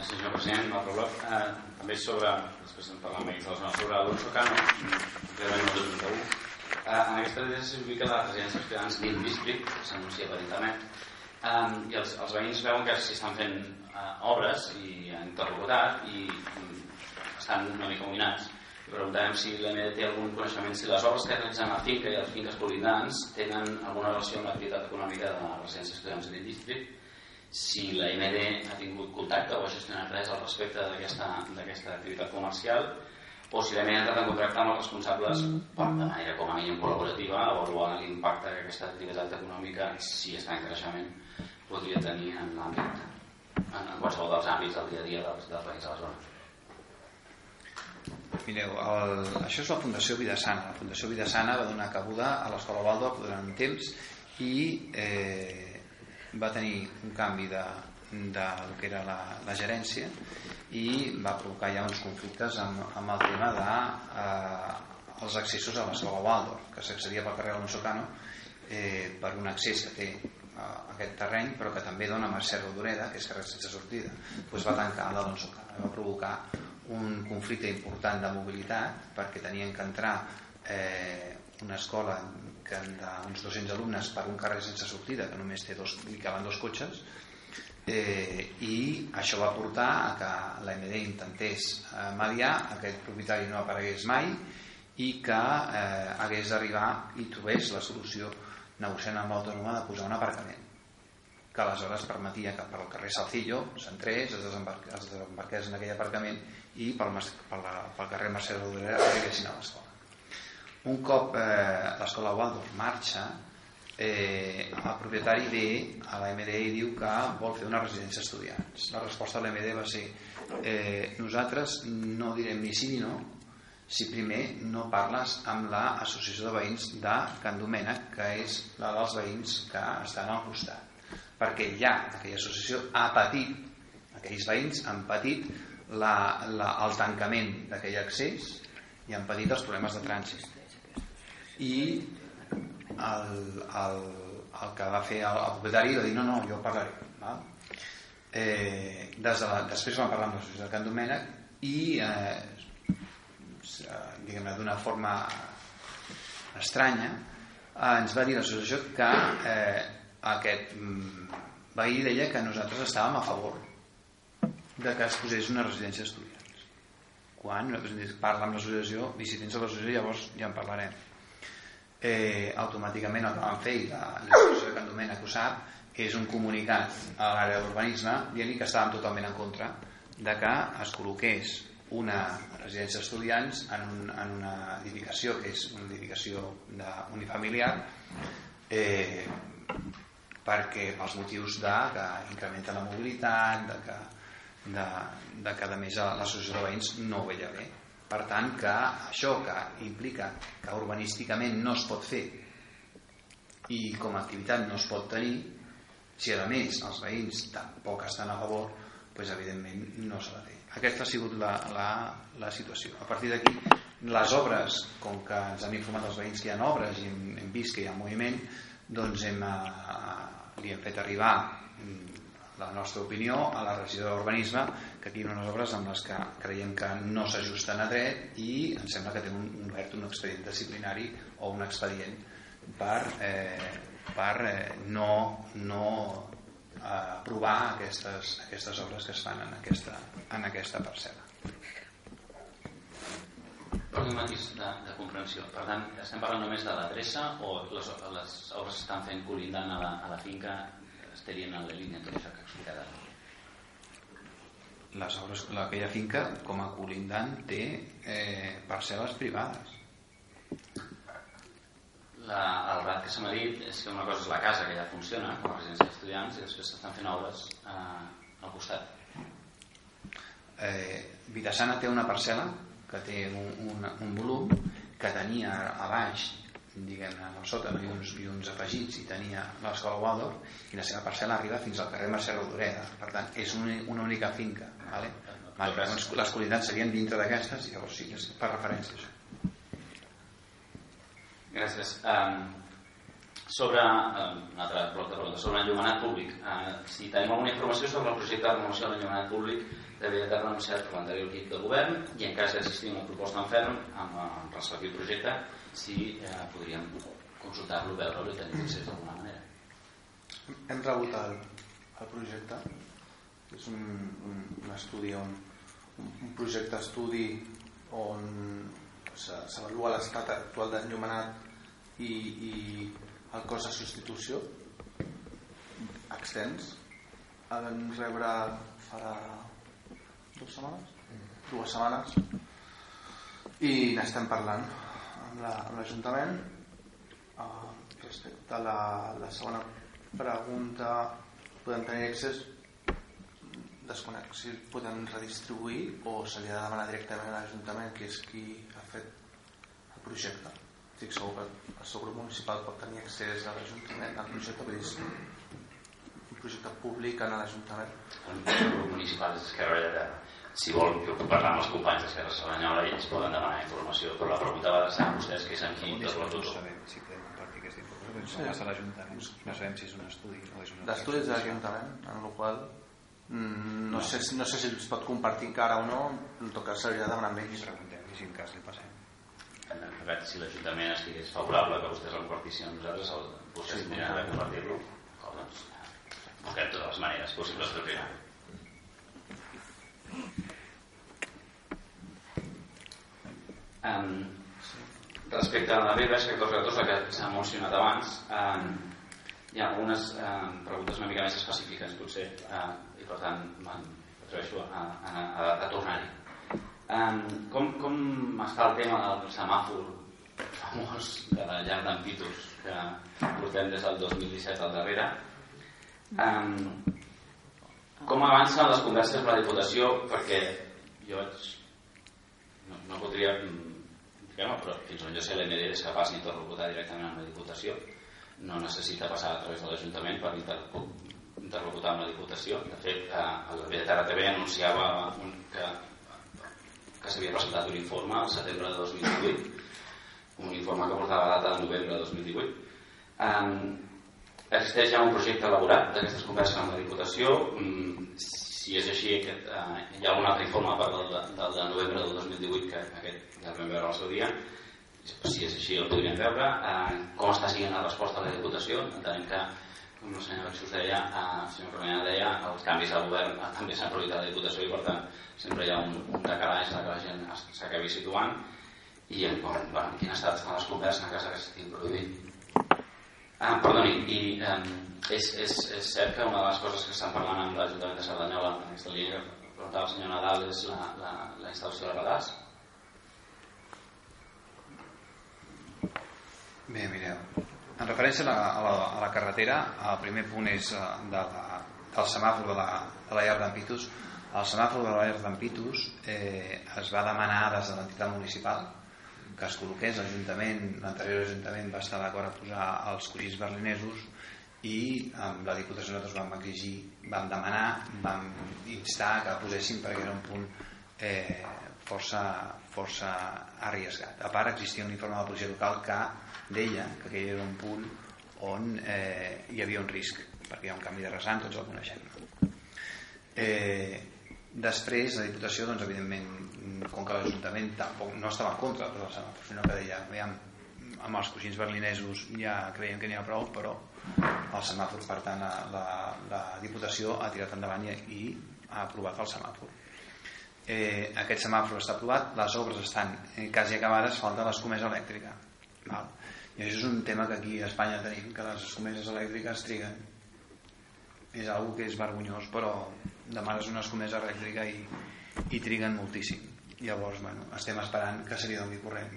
Senyor president. Bloc, eh, també sobre, després en parlar amb ells de la zona sobre l'Urso Cano, concretament el 2031, eh, en aquesta llei s'ubica la residència dels ciutadans Nin District, que s'anuncia per internet, um, i els, els veïns veuen que s'hi estan fent uh, obres i interrogat i estan una mica dominats i preguntàvem si l'EMD té algun coneixement si les obres que realitzen a la finca i les finques colindants tenen alguna relació amb l'activitat econòmica de la residència estudiants de districte si la MD ha tingut contacte o ha gestionat res al respecte d'aquesta activitat comercial o si l'hem entrat en contracte amb els responsables per, de manera com a mínim col·laborativa avaluar l'impacte que aquesta activitat econòmica si està en creixement podria tenir en l'àmbit en, qualsevol dels àmbits del dia a dia dels, dels veïns de la zona Mireu, el, això és la Fundació Vida Sana. La Fundació Vida Sana va donar cabuda a l'Escola Waldorf durant un temps i eh, va tenir un canvi de, de lo que era la, la gerència i va provocar ja uns conflictes amb, amb el tema de eh, els accessos a l'escola Waldorf que s'accedia pel carrer Alonso Cano eh, per un accés que té aquest terreny però que també dona Mercè Rodoreda que és carrer sense sortida. Doncs va tancar l'Alonso Cano va provocar un conflicte important de mobilitat perquè tenien que entrar eh, una escola que d'uns 200 alumnes per un carrer sense sortida que només té dos, li caben dos cotxes eh, i això va portar a que la MD intentés eh, mediar, aquest propietari no aparegués mai i que eh, hagués d'arribar i trobés la solució negociant amb l'autònoma de posar un aparcament que aleshores permetia que per al carrer Salcillo s'entrés, es, desembarqués, es desembarqués en aquell aparcament i pel, pel, pel carrer Mercè Rodorera arribessin a l'escola. Un cop eh, l'escola Waldorf marxa, eh, el propietari ve a la MD i diu que vol fer una residència estudiants. La resposta de la va ser eh, nosaltres no direm ni sí ni no si primer no parles amb l'associació de veïns de Can Domènec, que és la dels veïns que estan al costat. Perquè ja aquella associació ha patit, aquells veïns han patit la, la, el tancament d'aquell accés i han patit els problemes de trànsit. I el, el, el que va fer el, el propietari va dir no, no, jo parlaré val? Eh, des de la, després vam parlar amb l'associació de Can Domènec i eh, diguem-ne d'una forma estranya eh, ens va dir l'associació que eh, aquest mm, veí deia que nosaltres estàvem a favor de que es posés una residència d'estudiants. Quan parla amb l'associació i si tens l'associació llavors ja en parlarem. Eh, automàticament el que van fer i l'associació de Can Domènec ho sap és un comunicat a l'àrea d'urbanisme dient que estàvem totalment en contra de que es col·loqués una residència d'estudiants en, un, en una edificació que és una edificació unifamiliar eh, perquè pels motius de que incrementa la mobilitat de que, de, de que a més l'associació de veïns no ho veia bé per tant, que això que implica que urbanísticament no es pot fer i com a activitat no es pot tenir, si a més els veïns tampoc estan a favor, doncs evidentment no s'ha de fer. Aquesta ha sigut la, la, la situació. A partir d'aquí, les obres, com que ens han informat els veïns que hi ha obres i hem, hem vist que hi ha moviment, doncs hem, eh, li hem fet arribar la nostra opinió a la regió d'urbanisme que aquí hi ha unes obres amb les que creiem que no s'ajusten a dret i em sembla que tenen un, obert un expedient disciplinari o un expedient per, eh, per eh, no, no aprovar aquestes, aquestes obres que es fan en aquesta, en aquesta parcel·la. Per un matís de, de comprensió. Per tant, estem parlant només de l'adreça o les, les obres s'estan fent colindant a la, a la finca estarien en la línia tot això que explicarà les obres, aquella finca com a colindant té eh, parcel·les privades la, el rat que se m'ha dit és que una cosa és la casa que ja funciona com a residència d'estudiants i després s'estan fent obres eh, al costat eh, Vidassana té una parcel·la que té un, un, un volum que tenia a baix diguem-ne, a sota no? I, uns, i uns afegits i tenia l'escola Waldorf i la seva parcel·la arriba fins al carrer Mercè Rodoreda per tant és una, una única finca vale? Vale, les qualitats serien dintre d'aquestes i llavors sí, és per referència això. Gràcies. Um, sobre um, un altre bloc de preguntes sobre l'enllumenat públic. Uh, si tenim alguna informació sobre el projecte de renovació de l'enllumenat públic havia estat anunciat per l'anterior equip de govern i en cas d'existir una proposta en ferm amb el respectiu projecte si eh, podríem consultar-lo, veure-lo i tenir accés d'alguna manera. hem rebut el, el projecte. És un, un, un estudi on, un, projecte estudi on s'avalua l'estat actual d'enllumenat i, i el cost de substitució extens. El vam rebre fa dues setmanes? Dues setmanes. I n'estem parlant amb l'Ajuntament la, uh, respecte a la, la segona pregunta podem tenir accés? Desconec si podem redistribuir o se li ha de demanar directament a l'Ajuntament que és qui projecte. Estic segur que el seu grup municipal pot tenir accés a l'Ajuntament al projecte però és un projecte públic en l'Ajuntament. El grup municipal és Esquerra de Terra si vol, jo puc parlar amb els companys d'Esquerra Sabanyola i ells poden demanar informació però la pregunta va adreçar a vostès que és en qui interlocutor. no sabem si podem compartir aquesta informació sí. no passa a l'Ajuntament. No sabem si és un estudi o és un d'estudis de l'Ajuntament en el qual mm, no, no. Sé, no sé si es pot compartir encara o no en tot cas s'hauria de demanar amb ells. Preguntem i si en cas li passem en fet, si l'Ajuntament estigués favorable que vostès el compartissin amb nosaltres el, vostès sí, de compartir-lo. Doncs busquem totes les maneres possibles de fer Um, respecte a la B-1414 que s'ha mencionat abans, um, hi ha algunes um, preguntes una mica més específiques, potser, uh, i per tant m'atreveixo a, a, a, a tornar-hi. Um, com, com està el tema del semàfor famós de la llar d'en Pitus que portem des del 2017 al darrere? Um, com avancen les converses amb la Diputació? Perquè jo no, no podria Bueno, però fins on jo sé l'MD és capaç d'interlocutar directament amb la Diputació no necessita passar a través de l'Ajuntament per interlocutar amb la Diputació de fet eh, el BTR TV anunciava un, que, que s'havia presentat un informe al setembre de 2018 un informe que portava data de novembre de 2018 um, existeix ja un projecte elaborat d'aquestes converses amb la Diputació. Um, si és així aquest, uh, hi ha algun altre informe a part del, del de novembre del 2018 que aquest ja el vam veure al seu dia. Si és així el podríem veure. Uh, com està siguent la resposta a la Diputació? Entenem que com la senyora Xus deia el senyor Romena deia els canvis de govern uh, també s'han produït a la Diputació i per tant sempre hi ha un, un decalaix que la gent s'acabi situant. I en, bueno, en quin estat estan les converses que s'estiguin produint Ah, perdoni, i um, és, és, és cert que una de les coses que estan parlant amb l'Ajuntament de Cerdanyola en aquesta línia que preguntava el senyor Nadal és la, la, la instal·lació de radars? Bé, mireu en referència a la, a la, a la carretera el primer punt és eh, de la, del semàfor de la, de la llar d'en Pitus el semàfor de la llar d'en Pitus eh, es va demanar des de l'entitat municipal que es col·loqués l'Ajuntament, l'anterior Ajuntament va estar d'acord a posar els collits berlinesos i amb la Diputació nosaltres vam exigir, vam demanar, vam instar que posessin perquè era un punt eh, força, força arriesgat. A part existia un informe de la policia local que deia que aquell era un punt on eh, hi havia un risc perquè hi ha un canvi de resant, tots el coneixem. Eh, després la Diputació, doncs, evidentment, com que l'Ajuntament tampoc no estava en contra la semàfors, sinó que deia aviam, amb els coixins berlinesos ja creiem que n'hi ha prou, però el semàfor, per tant, la, la Diputació ha tirat endavant i, i ha aprovat el semàfor. Eh, aquest semàfor està aprovat, les obres estan eh, quasi acabades, falta l'escomesa elèctrica. Val? I això és un tema que aquí a Espanya tenim, que les escomeses elèctriques triguen. És una que és vergonyós, però demanes una escomesa elèctrica i, i triguen moltíssim llavors bueno, estem esperant que se li doni corrent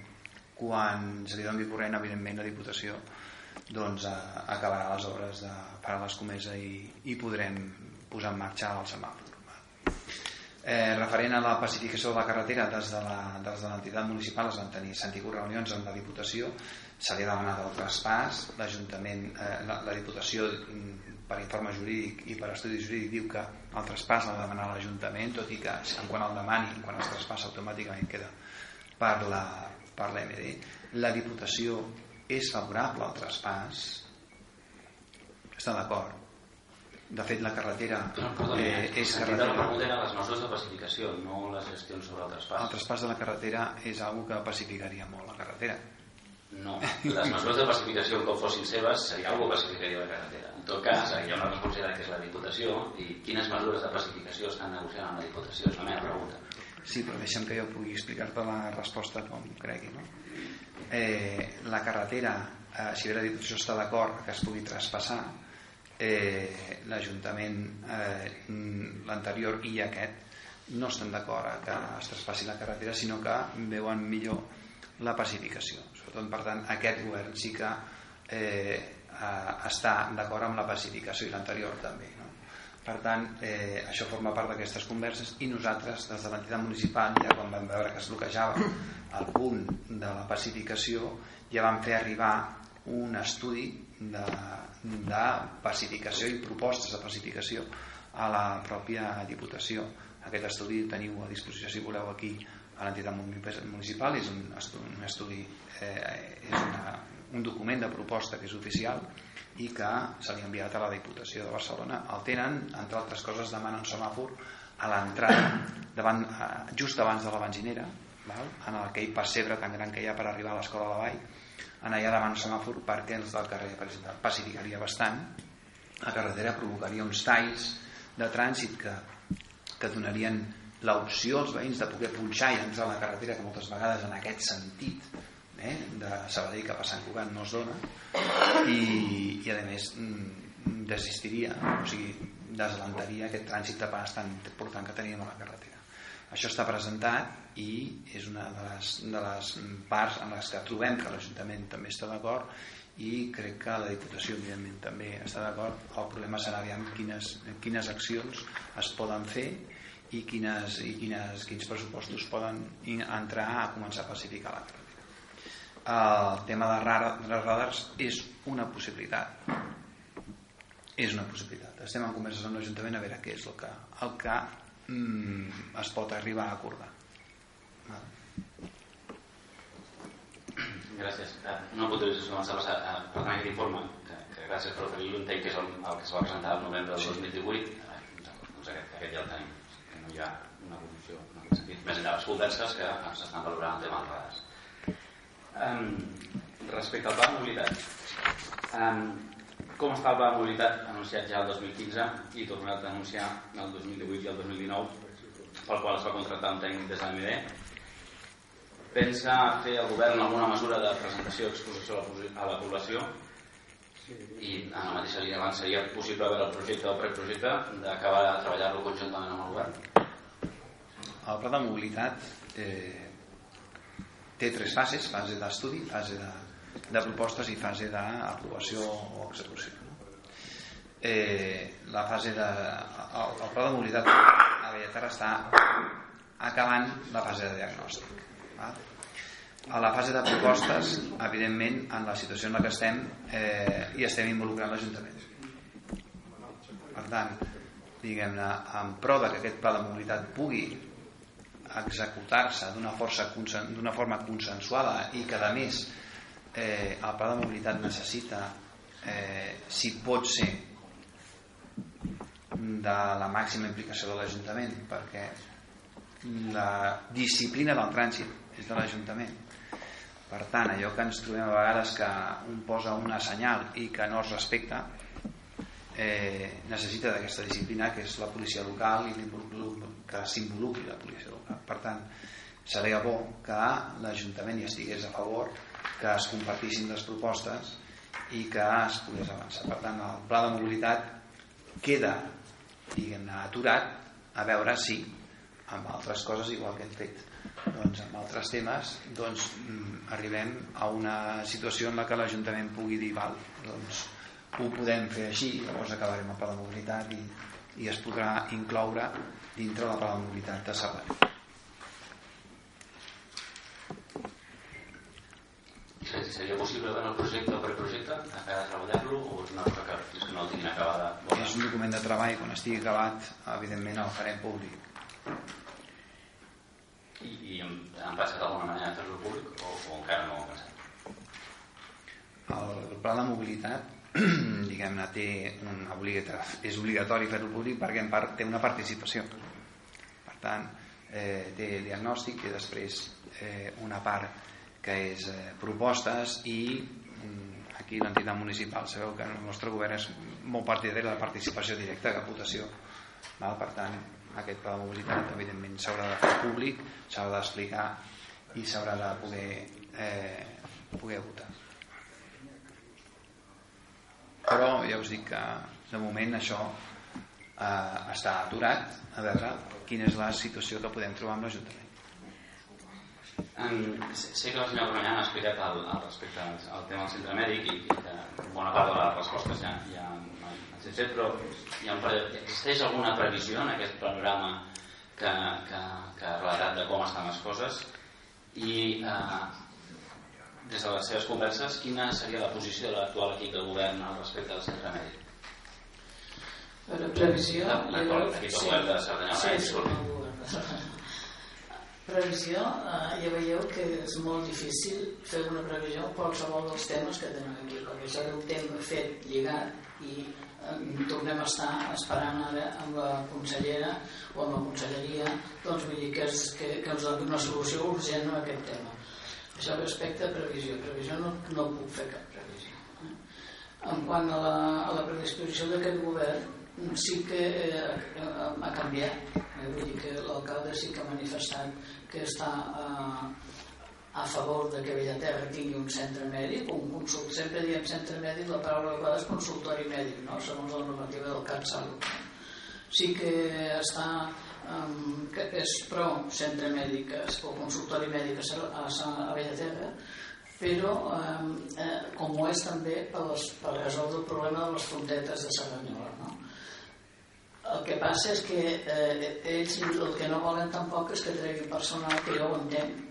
quan se li doni corrent evidentment la Diputació doncs acabarà les obres de parar l'escomesa i, i podrem posar en marxa el semàfor eh, referent a la pacificació de la carretera des de l'entitat municipal es van tenir sentit reunions amb la Diputació se li ha demanat el traspàs l'Ajuntament, eh, la, la Diputació per informe jurídic i per estudi jurídic diu que el traspàs l'ha de demanar l'Ajuntament tot i que en quan el demani quan es traspassa automàticament queda per la, per l'MD la Diputació és favorable al traspàs? Està d'acord de fet la carretera no, perdoni, eh, és carretera la era les mesures de pacificació no les gestions sobre el traspàs el traspàs de la carretera és algo que pacificaria molt la carretera No. Les mesures de pacificació, com fossin seves, seria algú que pacificaria la carretera. En tot cas, hi ha una responsabilitat que és la Diputació i quines mesures de pacificació estan negociant amb la Diputació? És la meva pregunta. Sí, però deixa'm que jo pugui explicar-te la resposta com cregui. No? Eh, la carretera, eh, si bé la Diputació està d'acord que es pugui traspassar, eh, l'Ajuntament, eh, l'anterior i aquest, no estan d'acord que es traspassi la carretera, sinó que veuen millor la pacificació. Sobretot, per tant, aquest govern sí que eh, està d'acord amb la pacificació i l'anterior també. No? Per tant, eh, això forma part d'aquestes converses i nosaltres, des de l'entitat municipal, ja quan vam veure que es bloquejava el punt de la pacificació, ja vam fer arribar un estudi de, de pacificació i propostes de pacificació a la pròpia Diputació. Aquest estudi teniu a disposició, si voleu, aquí a l'entitat municipal és un estudi, un estudi eh, és una, un document de proposta que és oficial i que se li ha enviat a la Diputació de Barcelona el tenen, entre altres coses demanen semàfor a l'entrada eh, just abans de la benzinera val? en aquell pessebre tan gran que hi ha per arribar a l'escola de la Vall en allà davant semàfor perquè els del carrer pacificaria bastant. La carretera provocaria uns talls de trànsit que, que donarien l'opció als veïns de poder punxar i entrar a la carretera que moltes vegades en aquest sentit eh, de Sabadell cap a Sant Cugat no es dona. I, i a més mm, desistiria o sigui, desalantaria aquest trànsit de pas tan important que teníem a la carretera això està presentat i és una de les, de les parts en les que trobem que l'Ajuntament també està d'acord i crec que la Diputació evidentment també està d'acord el problema serà aviam quines, quines accions es poden fer i, quines, i quines, quins pressupostos poden entrar a començar a pacificar la carretera. El tema de, radar, de radars és una possibilitat. És una possibilitat. Estem en converses amb l'Ajuntament a veure què és el que, el que mm, es pot arribar a acordar. Gràcies. Una puntualització abans de passar a parlar aquest informe, que, que gràcies per oferir-lo, entenc que és el, el que es va presentar el novembre del 2018. Doncs aquest, aquest ja el tenim no hi ha una evolució en aquest sentit, més enllà de les converses que s'estan valorant el tema dels radars. Um, respecte al pla de mobilitat, um, com està el pla de mobilitat anunciat ja el 2015 i tornat a anunciar el 2018 i el 2019 pel qual es va contractar un tècnic des de l'AMD pensa fer el govern alguna mesura de presentació i exposició a la població? I en la mateixa línia abans seria possible veure el projecte o preprojecte d'acabar de treballar-lo conjuntament amb el govern? El pla de mobilitat eh, té tres fases, fase d'estudi, fase de, de propostes i fase d'aprovació o execució. Eh, la fase de... El, el pla de mobilitat a Bellaterra està acabant la fase de diagnòstic. Val? A la fase de propostes, evidentment, en la situació en la que estem, eh, hi estem involucrant l'Ajuntament. Per tant, diguem-ne, en pro de que aquest pla de mobilitat pugui executar-se d'una forma consensuada i que a més eh, el pla de mobilitat necessita eh, si pot ser de la màxima implicació de l'Ajuntament perquè la disciplina del trànsit és de l'Ajuntament. Per tant allò que ens trobem a vegades que un posa una senyal i que no es respecta eh, necessita d'aquesta disciplina que és la policia local i que s'involucri la policia local. Per tant seria bo que l'Ajuntament hi estigués a favor que es compartissin les propostes i que es pogués avançar. Per tant el pla de mobilitat queda diguem-ne aturat a veure si amb altres coses igual que hem fet doncs amb altres temes doncs mm, arribem a una situació en la que l'Ajuntament pugui dir val, doncs ho podem fer així llavors acabarem el pla de mobilitat i, i es podrà incloure dintre la pla de mobilitat de Sabadell Seria possible veure el projecte o preprojecte encara treballar-lo o és una cosa que fins que no el tinguin acabada? És un document de treball, quan estigui acabat evidentment el farem públic I, i han, han passat d'alguna manera a fer-lo públic o, o encara no ho han pensat? El pla de mobilitat diguem-ne, té un és obligatori fer-ho públic perquè en part té una participació. Per tant, eh, té diagnòstic i després eh, una part que és eh, propostes i mm, aquí l'entitat municipal sabeu que el nostre govern és molt partidari de la participació directa que votació val? per tant aquest pla de mobilitat evidentment s'haurà de fer públic s'haurà d'explicar i s'haurà de poder eh, poder votar però ja us dic que de moment això eh, està aturat a veure quina és la situació que podem trobar amb l'Ajuntament Um, sé que la senyora Romanyà ha explicat el, el respecte al, al tema del centre mèdic i, i que bona part de les respostes ja, ja han fet, però hi ha un, existeix alguna previsió en aquest panorama que, que, que ha relatat de com estan les coses? I eh, des de les seves converses quina seria la posició de l'actual equip de govern al respecte del centre mèdic? Per previsió... L'actual equip de govern de Cerdanyola, sí, sí, Previsió, eh, ja veieu que és molt difícil fer una previsió en qualsevol dels temes que tenim aquí, perquè és un tema fet, lligat i eh, tornem a estar esperant ara amb la consellera o amb la conselleria doncs vull dir que, és, que, que ens doni una solució urgent a aquest tema. Això respecte a previsió. Previsió no, no puc fer cap previsió eh? en quant a la, a la predisposició d'aquest govern sí que eh, ha canviat eh, vull dir que l'alcalde sí que ha manifestat que està eh, a favor de que Bellaterra tingui un centre mèdic un consult, sempre diem centre mèdic la paraula adequada és consultori mèdic no? segons la normativa del CatSalut sí que està que és pro centre mèdic o consultori mèdic a, a, a Bellaterra però eh, com ho és també per, les, per resoldre el problema de les frontetes de Cerdanyola no? El que passa és que eh, ells el que no volen tampoc és que tregui personal, que jo ho entenc,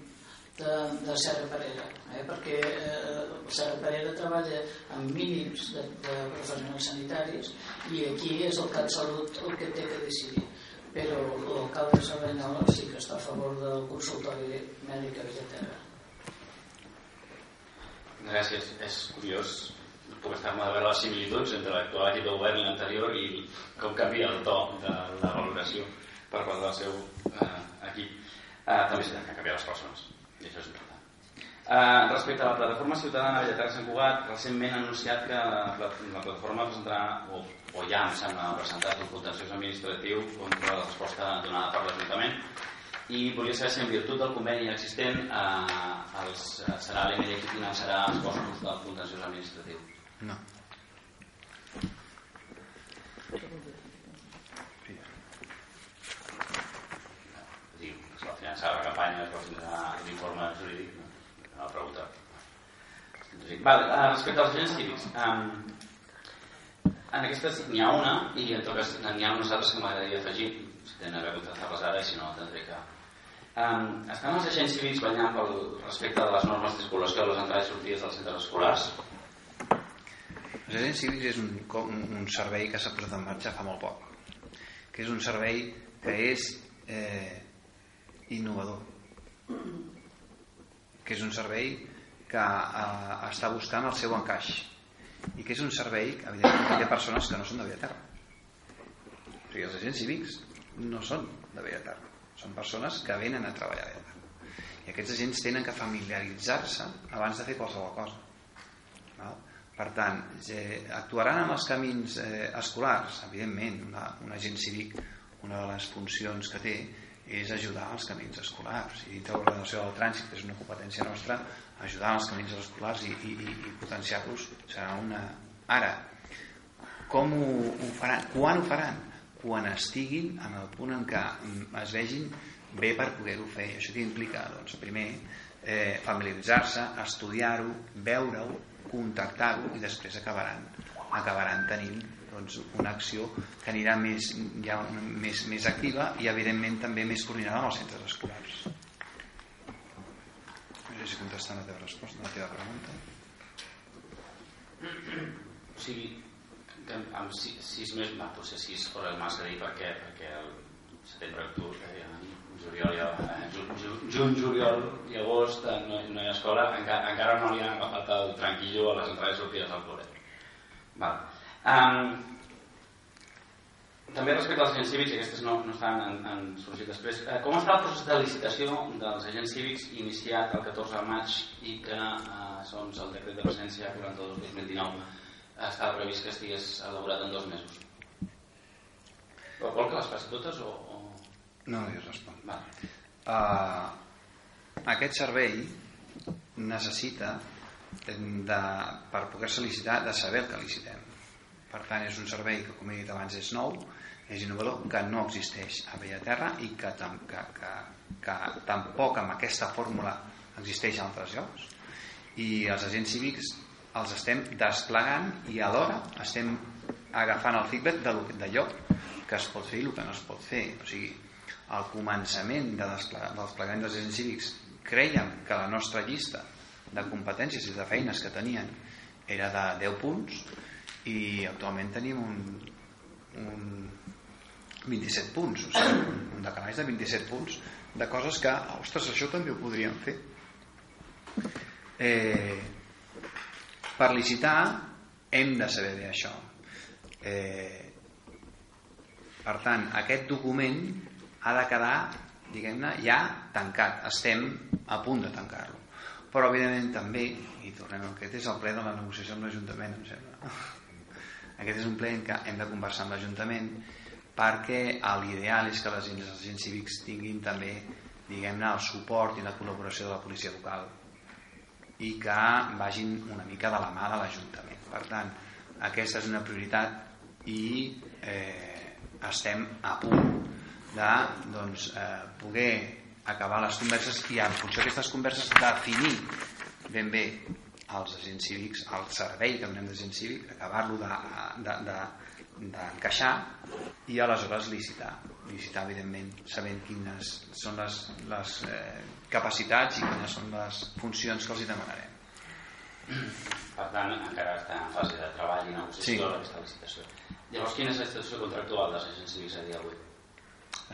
de, de Serra Parera, eh? perquè eh, Serra Parera treballa amb mínims de, de professionals sanitaris i aquí és el CAT Salut el que té que decidir però l'alcalde de Cerdanyola sí que està a favor del consultori mèdic a Villaterra Gràcies, és curiós estar-me de veure les similituds entre l'actual equip de govern i l'anterior i com canvia el to de la valoració per part del seu eh, equip. Eh, també s'han de canviar les persones, i això és important. Eh, respecte a la plataforma ciutadana de Lletar Sant Cugat, recentment ha anunciat que la, la, la plataforma presentarà, o, o ja em sembla presentat un contenciós administratiu contra la resposta donada per l'Ajuntament i volia saber si en virtut del conveni existent eh, els, serà l'MD qui finançarà els costos del contenciós administratiu. No. Diu, es va finançar la campanya, es va finançar l'informe jurídic, no? Una pregunta. Vale, uh, respecte als agents cívics, um, en aquestes n'hi ha una i en tot cas n'hi ha unes altres que m'agradaria afegir si tenen a veure contestar-les ara i si no tindré que um, estan els agents cívics ballant pel respecte de les normes de circulació a les entrades i sortides dels centres escolars els agents cívics és un, un servei que s'ha posat en marxa fa molt poc que és un servei que és eh, innovador. Que és un servei que eh, està buscant el seu encaix i que és un servei que evidentment hi ha persones que no són de Bellaterra o sigui, els agents cívics no són de Bellaterra són persones que venen a treballar a Bellaterra i aquests agents tenen que familiaritzar-se abans de fer qualsevol cosa val? Per tant, eh, actuaran en els camins eh, escolars, evidentment, una, un agent cívic, una de les funcions que té és ajudar als camins escolars i dintre l'ordenació del trànsit, és una competència nostra, ajudar als camins escolars i, i, i potenciar-los serà una... Ara, com ho, ho faran? Quan ho faran? Quan estiguin en el punt en què mm, es vegin bé per poder-ho fer. Això què implica? Doncs, primer, eh, familiaritzar-se, estudiar-ho, veure-ho, contactar-ho i després acabaran, acabaran tenint doncs, una acció que anirà més, ja, més, més activa i evidentment també més coordinada amb els centres escolars. No sé si contestant la teva resposta la teva pregunta. O sigui que amb sis, sis mesos va, potser sis hores massa dir perquè, perquè el setembre, octubre eh, juliol, eh, juny, juliol i agost eh, no, no hi ha escola, encara, encara no li han agafat el tranquillo a les entrades sortides al col·le. Val. Um, també respecte als agents cívics, aquestes no, no estan en, en sorgit després, eh, com està el procés de licitació dels agents cívics iniciat el 14 de maig i que, eh, segons el decret de presència 42-2019, estava previst que estigués elaborat en dos mesos? Vol que les faci totes o...? o... No, jo responc. Vale. Uh, aquest servei necessita de, per poder-se licitar de saber el que licitem per tant és un servei que com he dit abans és nou és innovador, que no existeix a Bellaterra i que, que, que, que tampoc amb aquesta fórmula existeix a altres llocs i els agents cívics els estem desplegant i alhora estem agafant el feedback d'allò que es pot fer i el que no es pot fer o sigui, al començament de desplegament dels agents cívics creiem que la nostra llista de competències i de feines que tenien era de 10 punts i actualment tenim un, un 27 punts o sigui, un decalatge de 27 punts de coses que, ostres, això també ho podríem fer. Eh, per licitar hem de saber bé això. Eh, per tant aquest document ha de quedar diguem-ne ja tancat. Estem a punt de tancar-lo. Però evidentment també i tornem aquest és el ple de la negociació amb l'Ajuntament em sembla. Aquest és un ple en què hem de conversar amb l'Ajuntament perquè l'ideal és que les agents cívics tinguin també diguem-ne el suport i la col·laboració de la policia local i que vagin una mica de la mà de l'Ajuntament. Per tant, aquesta és una prioritat i eh, estem a punt de doncs, eh, poder acabar les converses i en funció d'aquestes converses definir ben bé als agents cívics, al servei que donem d'agent cívic, acabar-lo d'encaixar de, de, i aleshores licitar. Licitar, evidentment, sabent quines són les, les eh, capacitats i quines són les funcions que els hi demanarem. Per tant, encara està en fase de treball i negociació sí. aquesta licitació. Llavors, quina és la situació contractual dels agents cívics a dia d'avui?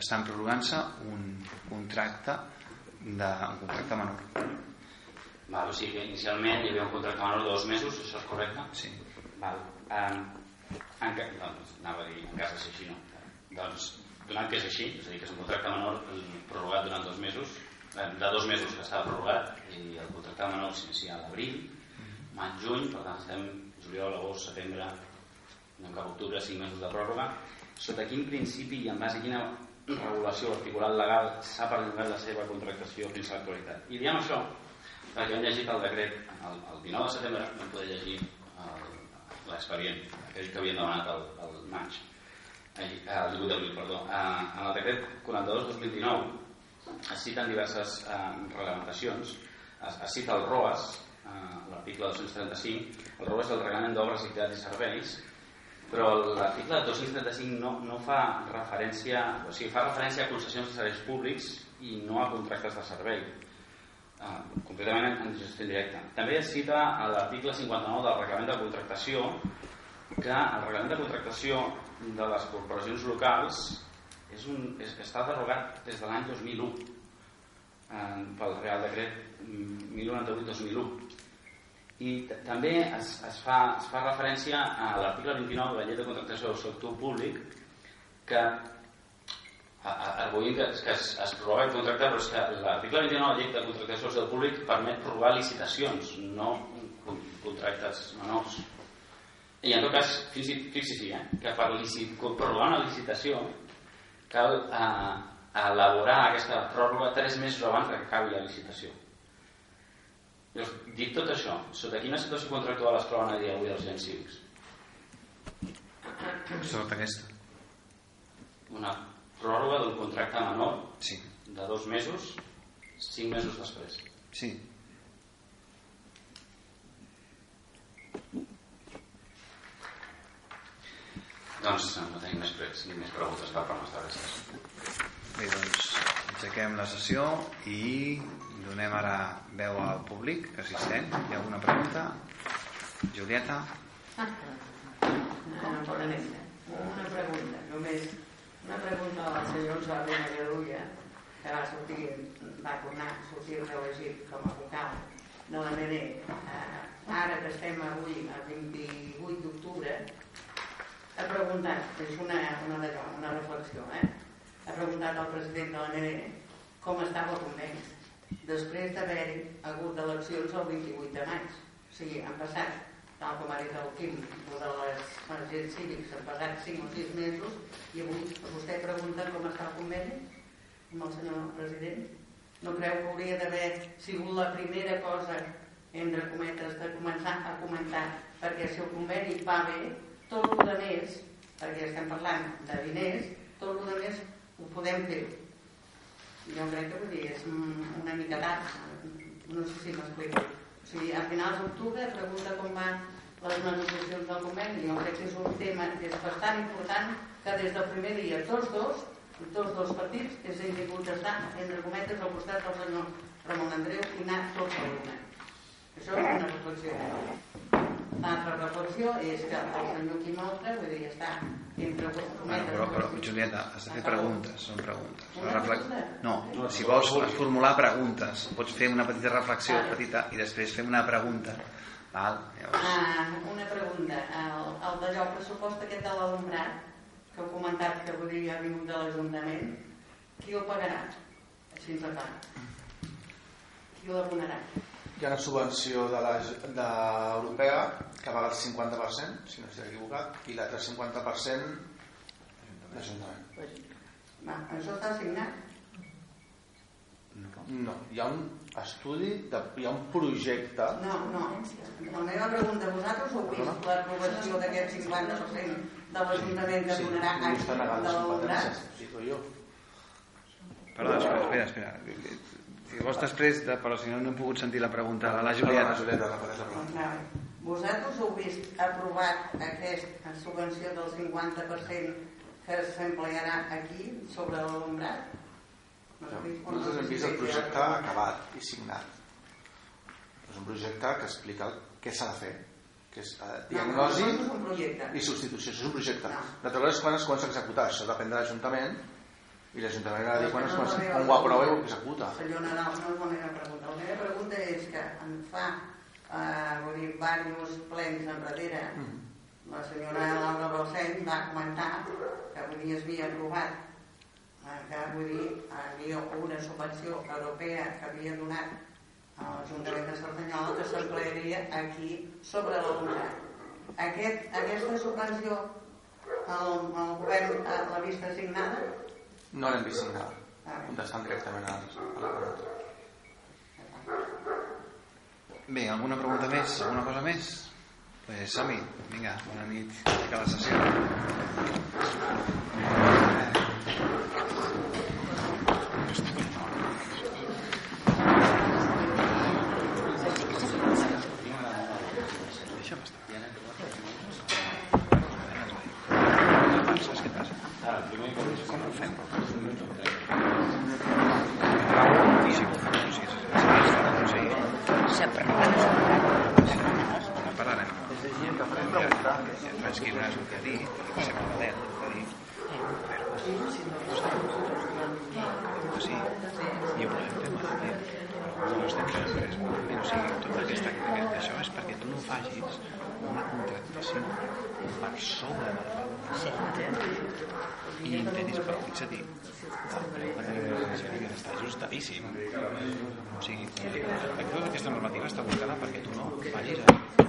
Estan prorrogant-se un contracte de, un contracte menor Val, o sigui que inicialment hi havia un contracte menor de dos mesos, això és correcte? Sí. Val. Um, en, doncs, anava a dir, en cas de ser així, no. Doncs, donat que és així, és a dir, que és un contracte menor prorrogat durant dos mesos, eh, de dos mesos que estava prorrogat, i el contracte menor s'inicia a l'abril, maig, juny, per tant estem juliol, agost, setembre, no cap octubre, cinc mesos de pròrroga. Sota quin principi i en base a quina regulació articulat legal s'ha perllongat la seva contractació fins a l'actualitat? I diem això perquè hem llegit el decret el, el 19 de setembre vam poder llegir l'expedient aquell que havien demanat el, el maig el 18 d'abril perdó eh, en el decret 42-2019 es citen diverses eh, reglamentacions es, es cita el ROAS eh, l'article 235 el ROAS és el reglament d'obres, activitats i serveis però l'article 235 no, no fa referència o sigui, fa referència a concessions de serveis públics i no a contractes de servei ah, concretament en gestió indirecta. També es cita l'article 59 del reglament de contractació que el reglament de contractació de les corporacions locals és un, és, està derogat des de l'any 2001 eh, pel Real Decret 1098-2001 i també es, es, fa, es fa referència a l'article 29 de la llei de contractació del sector públic que arguint que, que es, es prorroga el contracte però és que l'article 29 de la llei de contractació del públic permet prorrogar licitacions no contractes menors. I en tot cas fixi-s'hi eh, que per licit, prorrogar una licitació cal eh, elaborar aquesta pròrroga tres mesos abans que acabi la licitació Llavors, dit tot això, sota quina situació contractual es troben a dia avui els gens cívics? Sota aquesta. Una pròrroga d'un contracte menor sí. de dos mesos, cinc mesos després. Sí. Doncs no tenim més, pregs, ni més preguntes per nostra. Gràcies. Bé, doncs aixequem la sessió i donem ara veu al públic que assistent. Hi ha alguna pregunta? Julieta? Ah, no, una pregunta, només una pregunta al senyor Jordi Magarulla, que va sortir, va tornar a sortir reelegit com a vocal de la MD. Eh, ara que estem avui, el 28 d'octubre, ha preguntat, és una, una, una reflexió, eh? ha preguntat al president de la NDE com estava el conveni després d'haver-hi hagut eleccions el 28 de maig. O sigui, han passat, tal com ha dit el Quim, de les agents cívics, han passat 5 o 6 mesos i avui vostè pregunta com està el conveni amb el senyor president. No creu que hauria d'haver sigut la primera cosa, entre cometes, de començar a comentar perquè si el conveni va bé, tot el que més, perquè estem parlant de diners, tot el que més ho podem fer jo crec que vull dir, és una mica tard. No sé si m'explico. O sigui, a finals d'octubre pregunta com van les negociacions del conveni. Jo crec que és un tema que és bastant important que des del primer dia tots dos tots dos partits que s'han tingut estar entre cometes al costat del senyor Ramon Andreu i anar tots al govern. Això és una reflexió l'altra reflexió és que el senyor Quimoltre vull dir, està. Bueno, però, però Julieta, has de fer preguntes són preguntes. Una reflex... no, si vols formular preguntes pots fer una petita reflexió petita i després fer una pregunta. Val? Llavors... Ah, una pregunta. El, el d'allò pressupost aquest de l'alumbrat que heu comentat que vull dir, ha vingut de l'Ajuntament qui ho pagarà? així ens qui ho abonarà? Hi ha una subvenció de la, de europea que va al 50%, si no estic equivocat, i l'altre 50% l'Ajuntament. Va, això està signat? No, hi ha un estudi, de, hi ha un projecte... No, no. La meva pregunta, vosaltres heu vist l'aprovació d'aquest 50% de l'Ajuntament que sí, donarà a de l'alumnat? Sí, jo. Perdó, espera, espera. espera. Si vols després, de, però si no, no he pogut sentir la pregunta a la Julieta. La Julieta, la Julieta. Vosaltres heu vist aprovat aquesta subvenció del 50% que s'emplearà aquí sobre l'alumnat? No, nosaltres hem vist el projecte acabat i signat. És un projecte que explica què s'ha de fer que és eh, diagnosi no, no és i substitució. Això és un projecte. No. L'altra cosa és quan es comença a executar. Això depèn de l'Ajuntament i l'Ajuntament ha de dir quan, es, quan, quan ho aprova i ho executa. Senyor Nadal, no és la meva pregunta. La meva pregunta és que en fa eh, vull dir, diversos plens enrere mm -hmm. la senyora Laura Balseny va comentar que vull dir, es havia aprovat eh, que vull dir, havia una subvenció europea que havia donat a l'Ajuntament de Cerdanyola que s'emplearia aquí sobre l'alumnat. Aquest, aquesta subvenció el, el govern l'ha vista assignada no l'hem vist signar. Contestant directament a, la pregunta. Bé, alguna pregunta més? Alguna cosa més? Pues som-hi. Vinga, bona nit. Fica la sessió. que transcriure és el que ha dit, el que sembla l'Adel, el que ha dit, però no sí, hi haurà el tema també, no estem fent res malament, o sigui, tot aquest, aquest, això és perquè tu no facis una contractació per sobre la valor i intentis per fixar-t'hi el preu que tenim l'energia està ajustadíssim o sigui, tota aquesta normativa està voltada perquè tu no fallis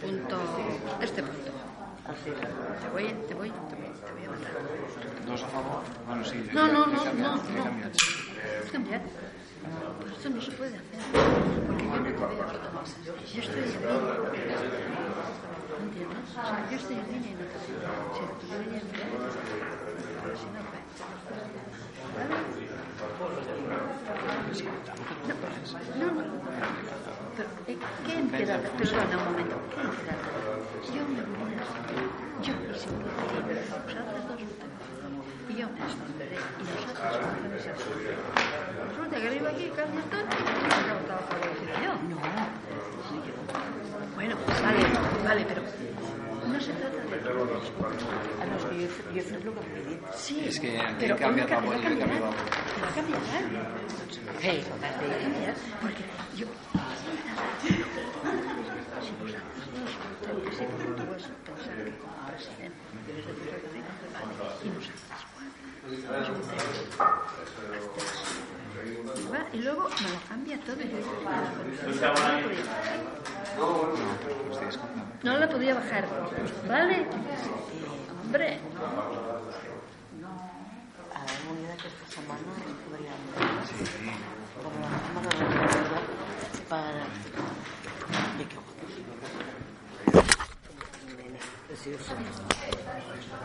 punto este punto te voy te voy te voy Dos a favor. Bueno, sí, no, no, no, no, no. ¿Has cambiado? Esto no se puede hacer. Porque yo no te veo. Yo estoy en línea. ¿Entiendes? O sea, yo estoy en línea y no te si no, ¿vale? No, ¿Qué han quedado? Perdona un momento. ¿Qué han quedado? Yo me voy a Yo hice un objetivo. Vosotros dos y yo me esconderé y nosotros cogemos el suyo. Resulta que arriba aquí cambia todo y no me acabo trabajo de decir yo. No. Bueno, vale, vale, pero no se trata de todo eso. Ah, no, és que jo, jo he fet el que he dit. Sí, És que aquí pero ha canviat ¿cómo la que voz, te va a ha canviat cambiar? la voz. Te va a cambiar. Y luego me lo cambia todo. Yo no, no, no, no, no, no, de recorda per... Me equivoco. Sí, sí.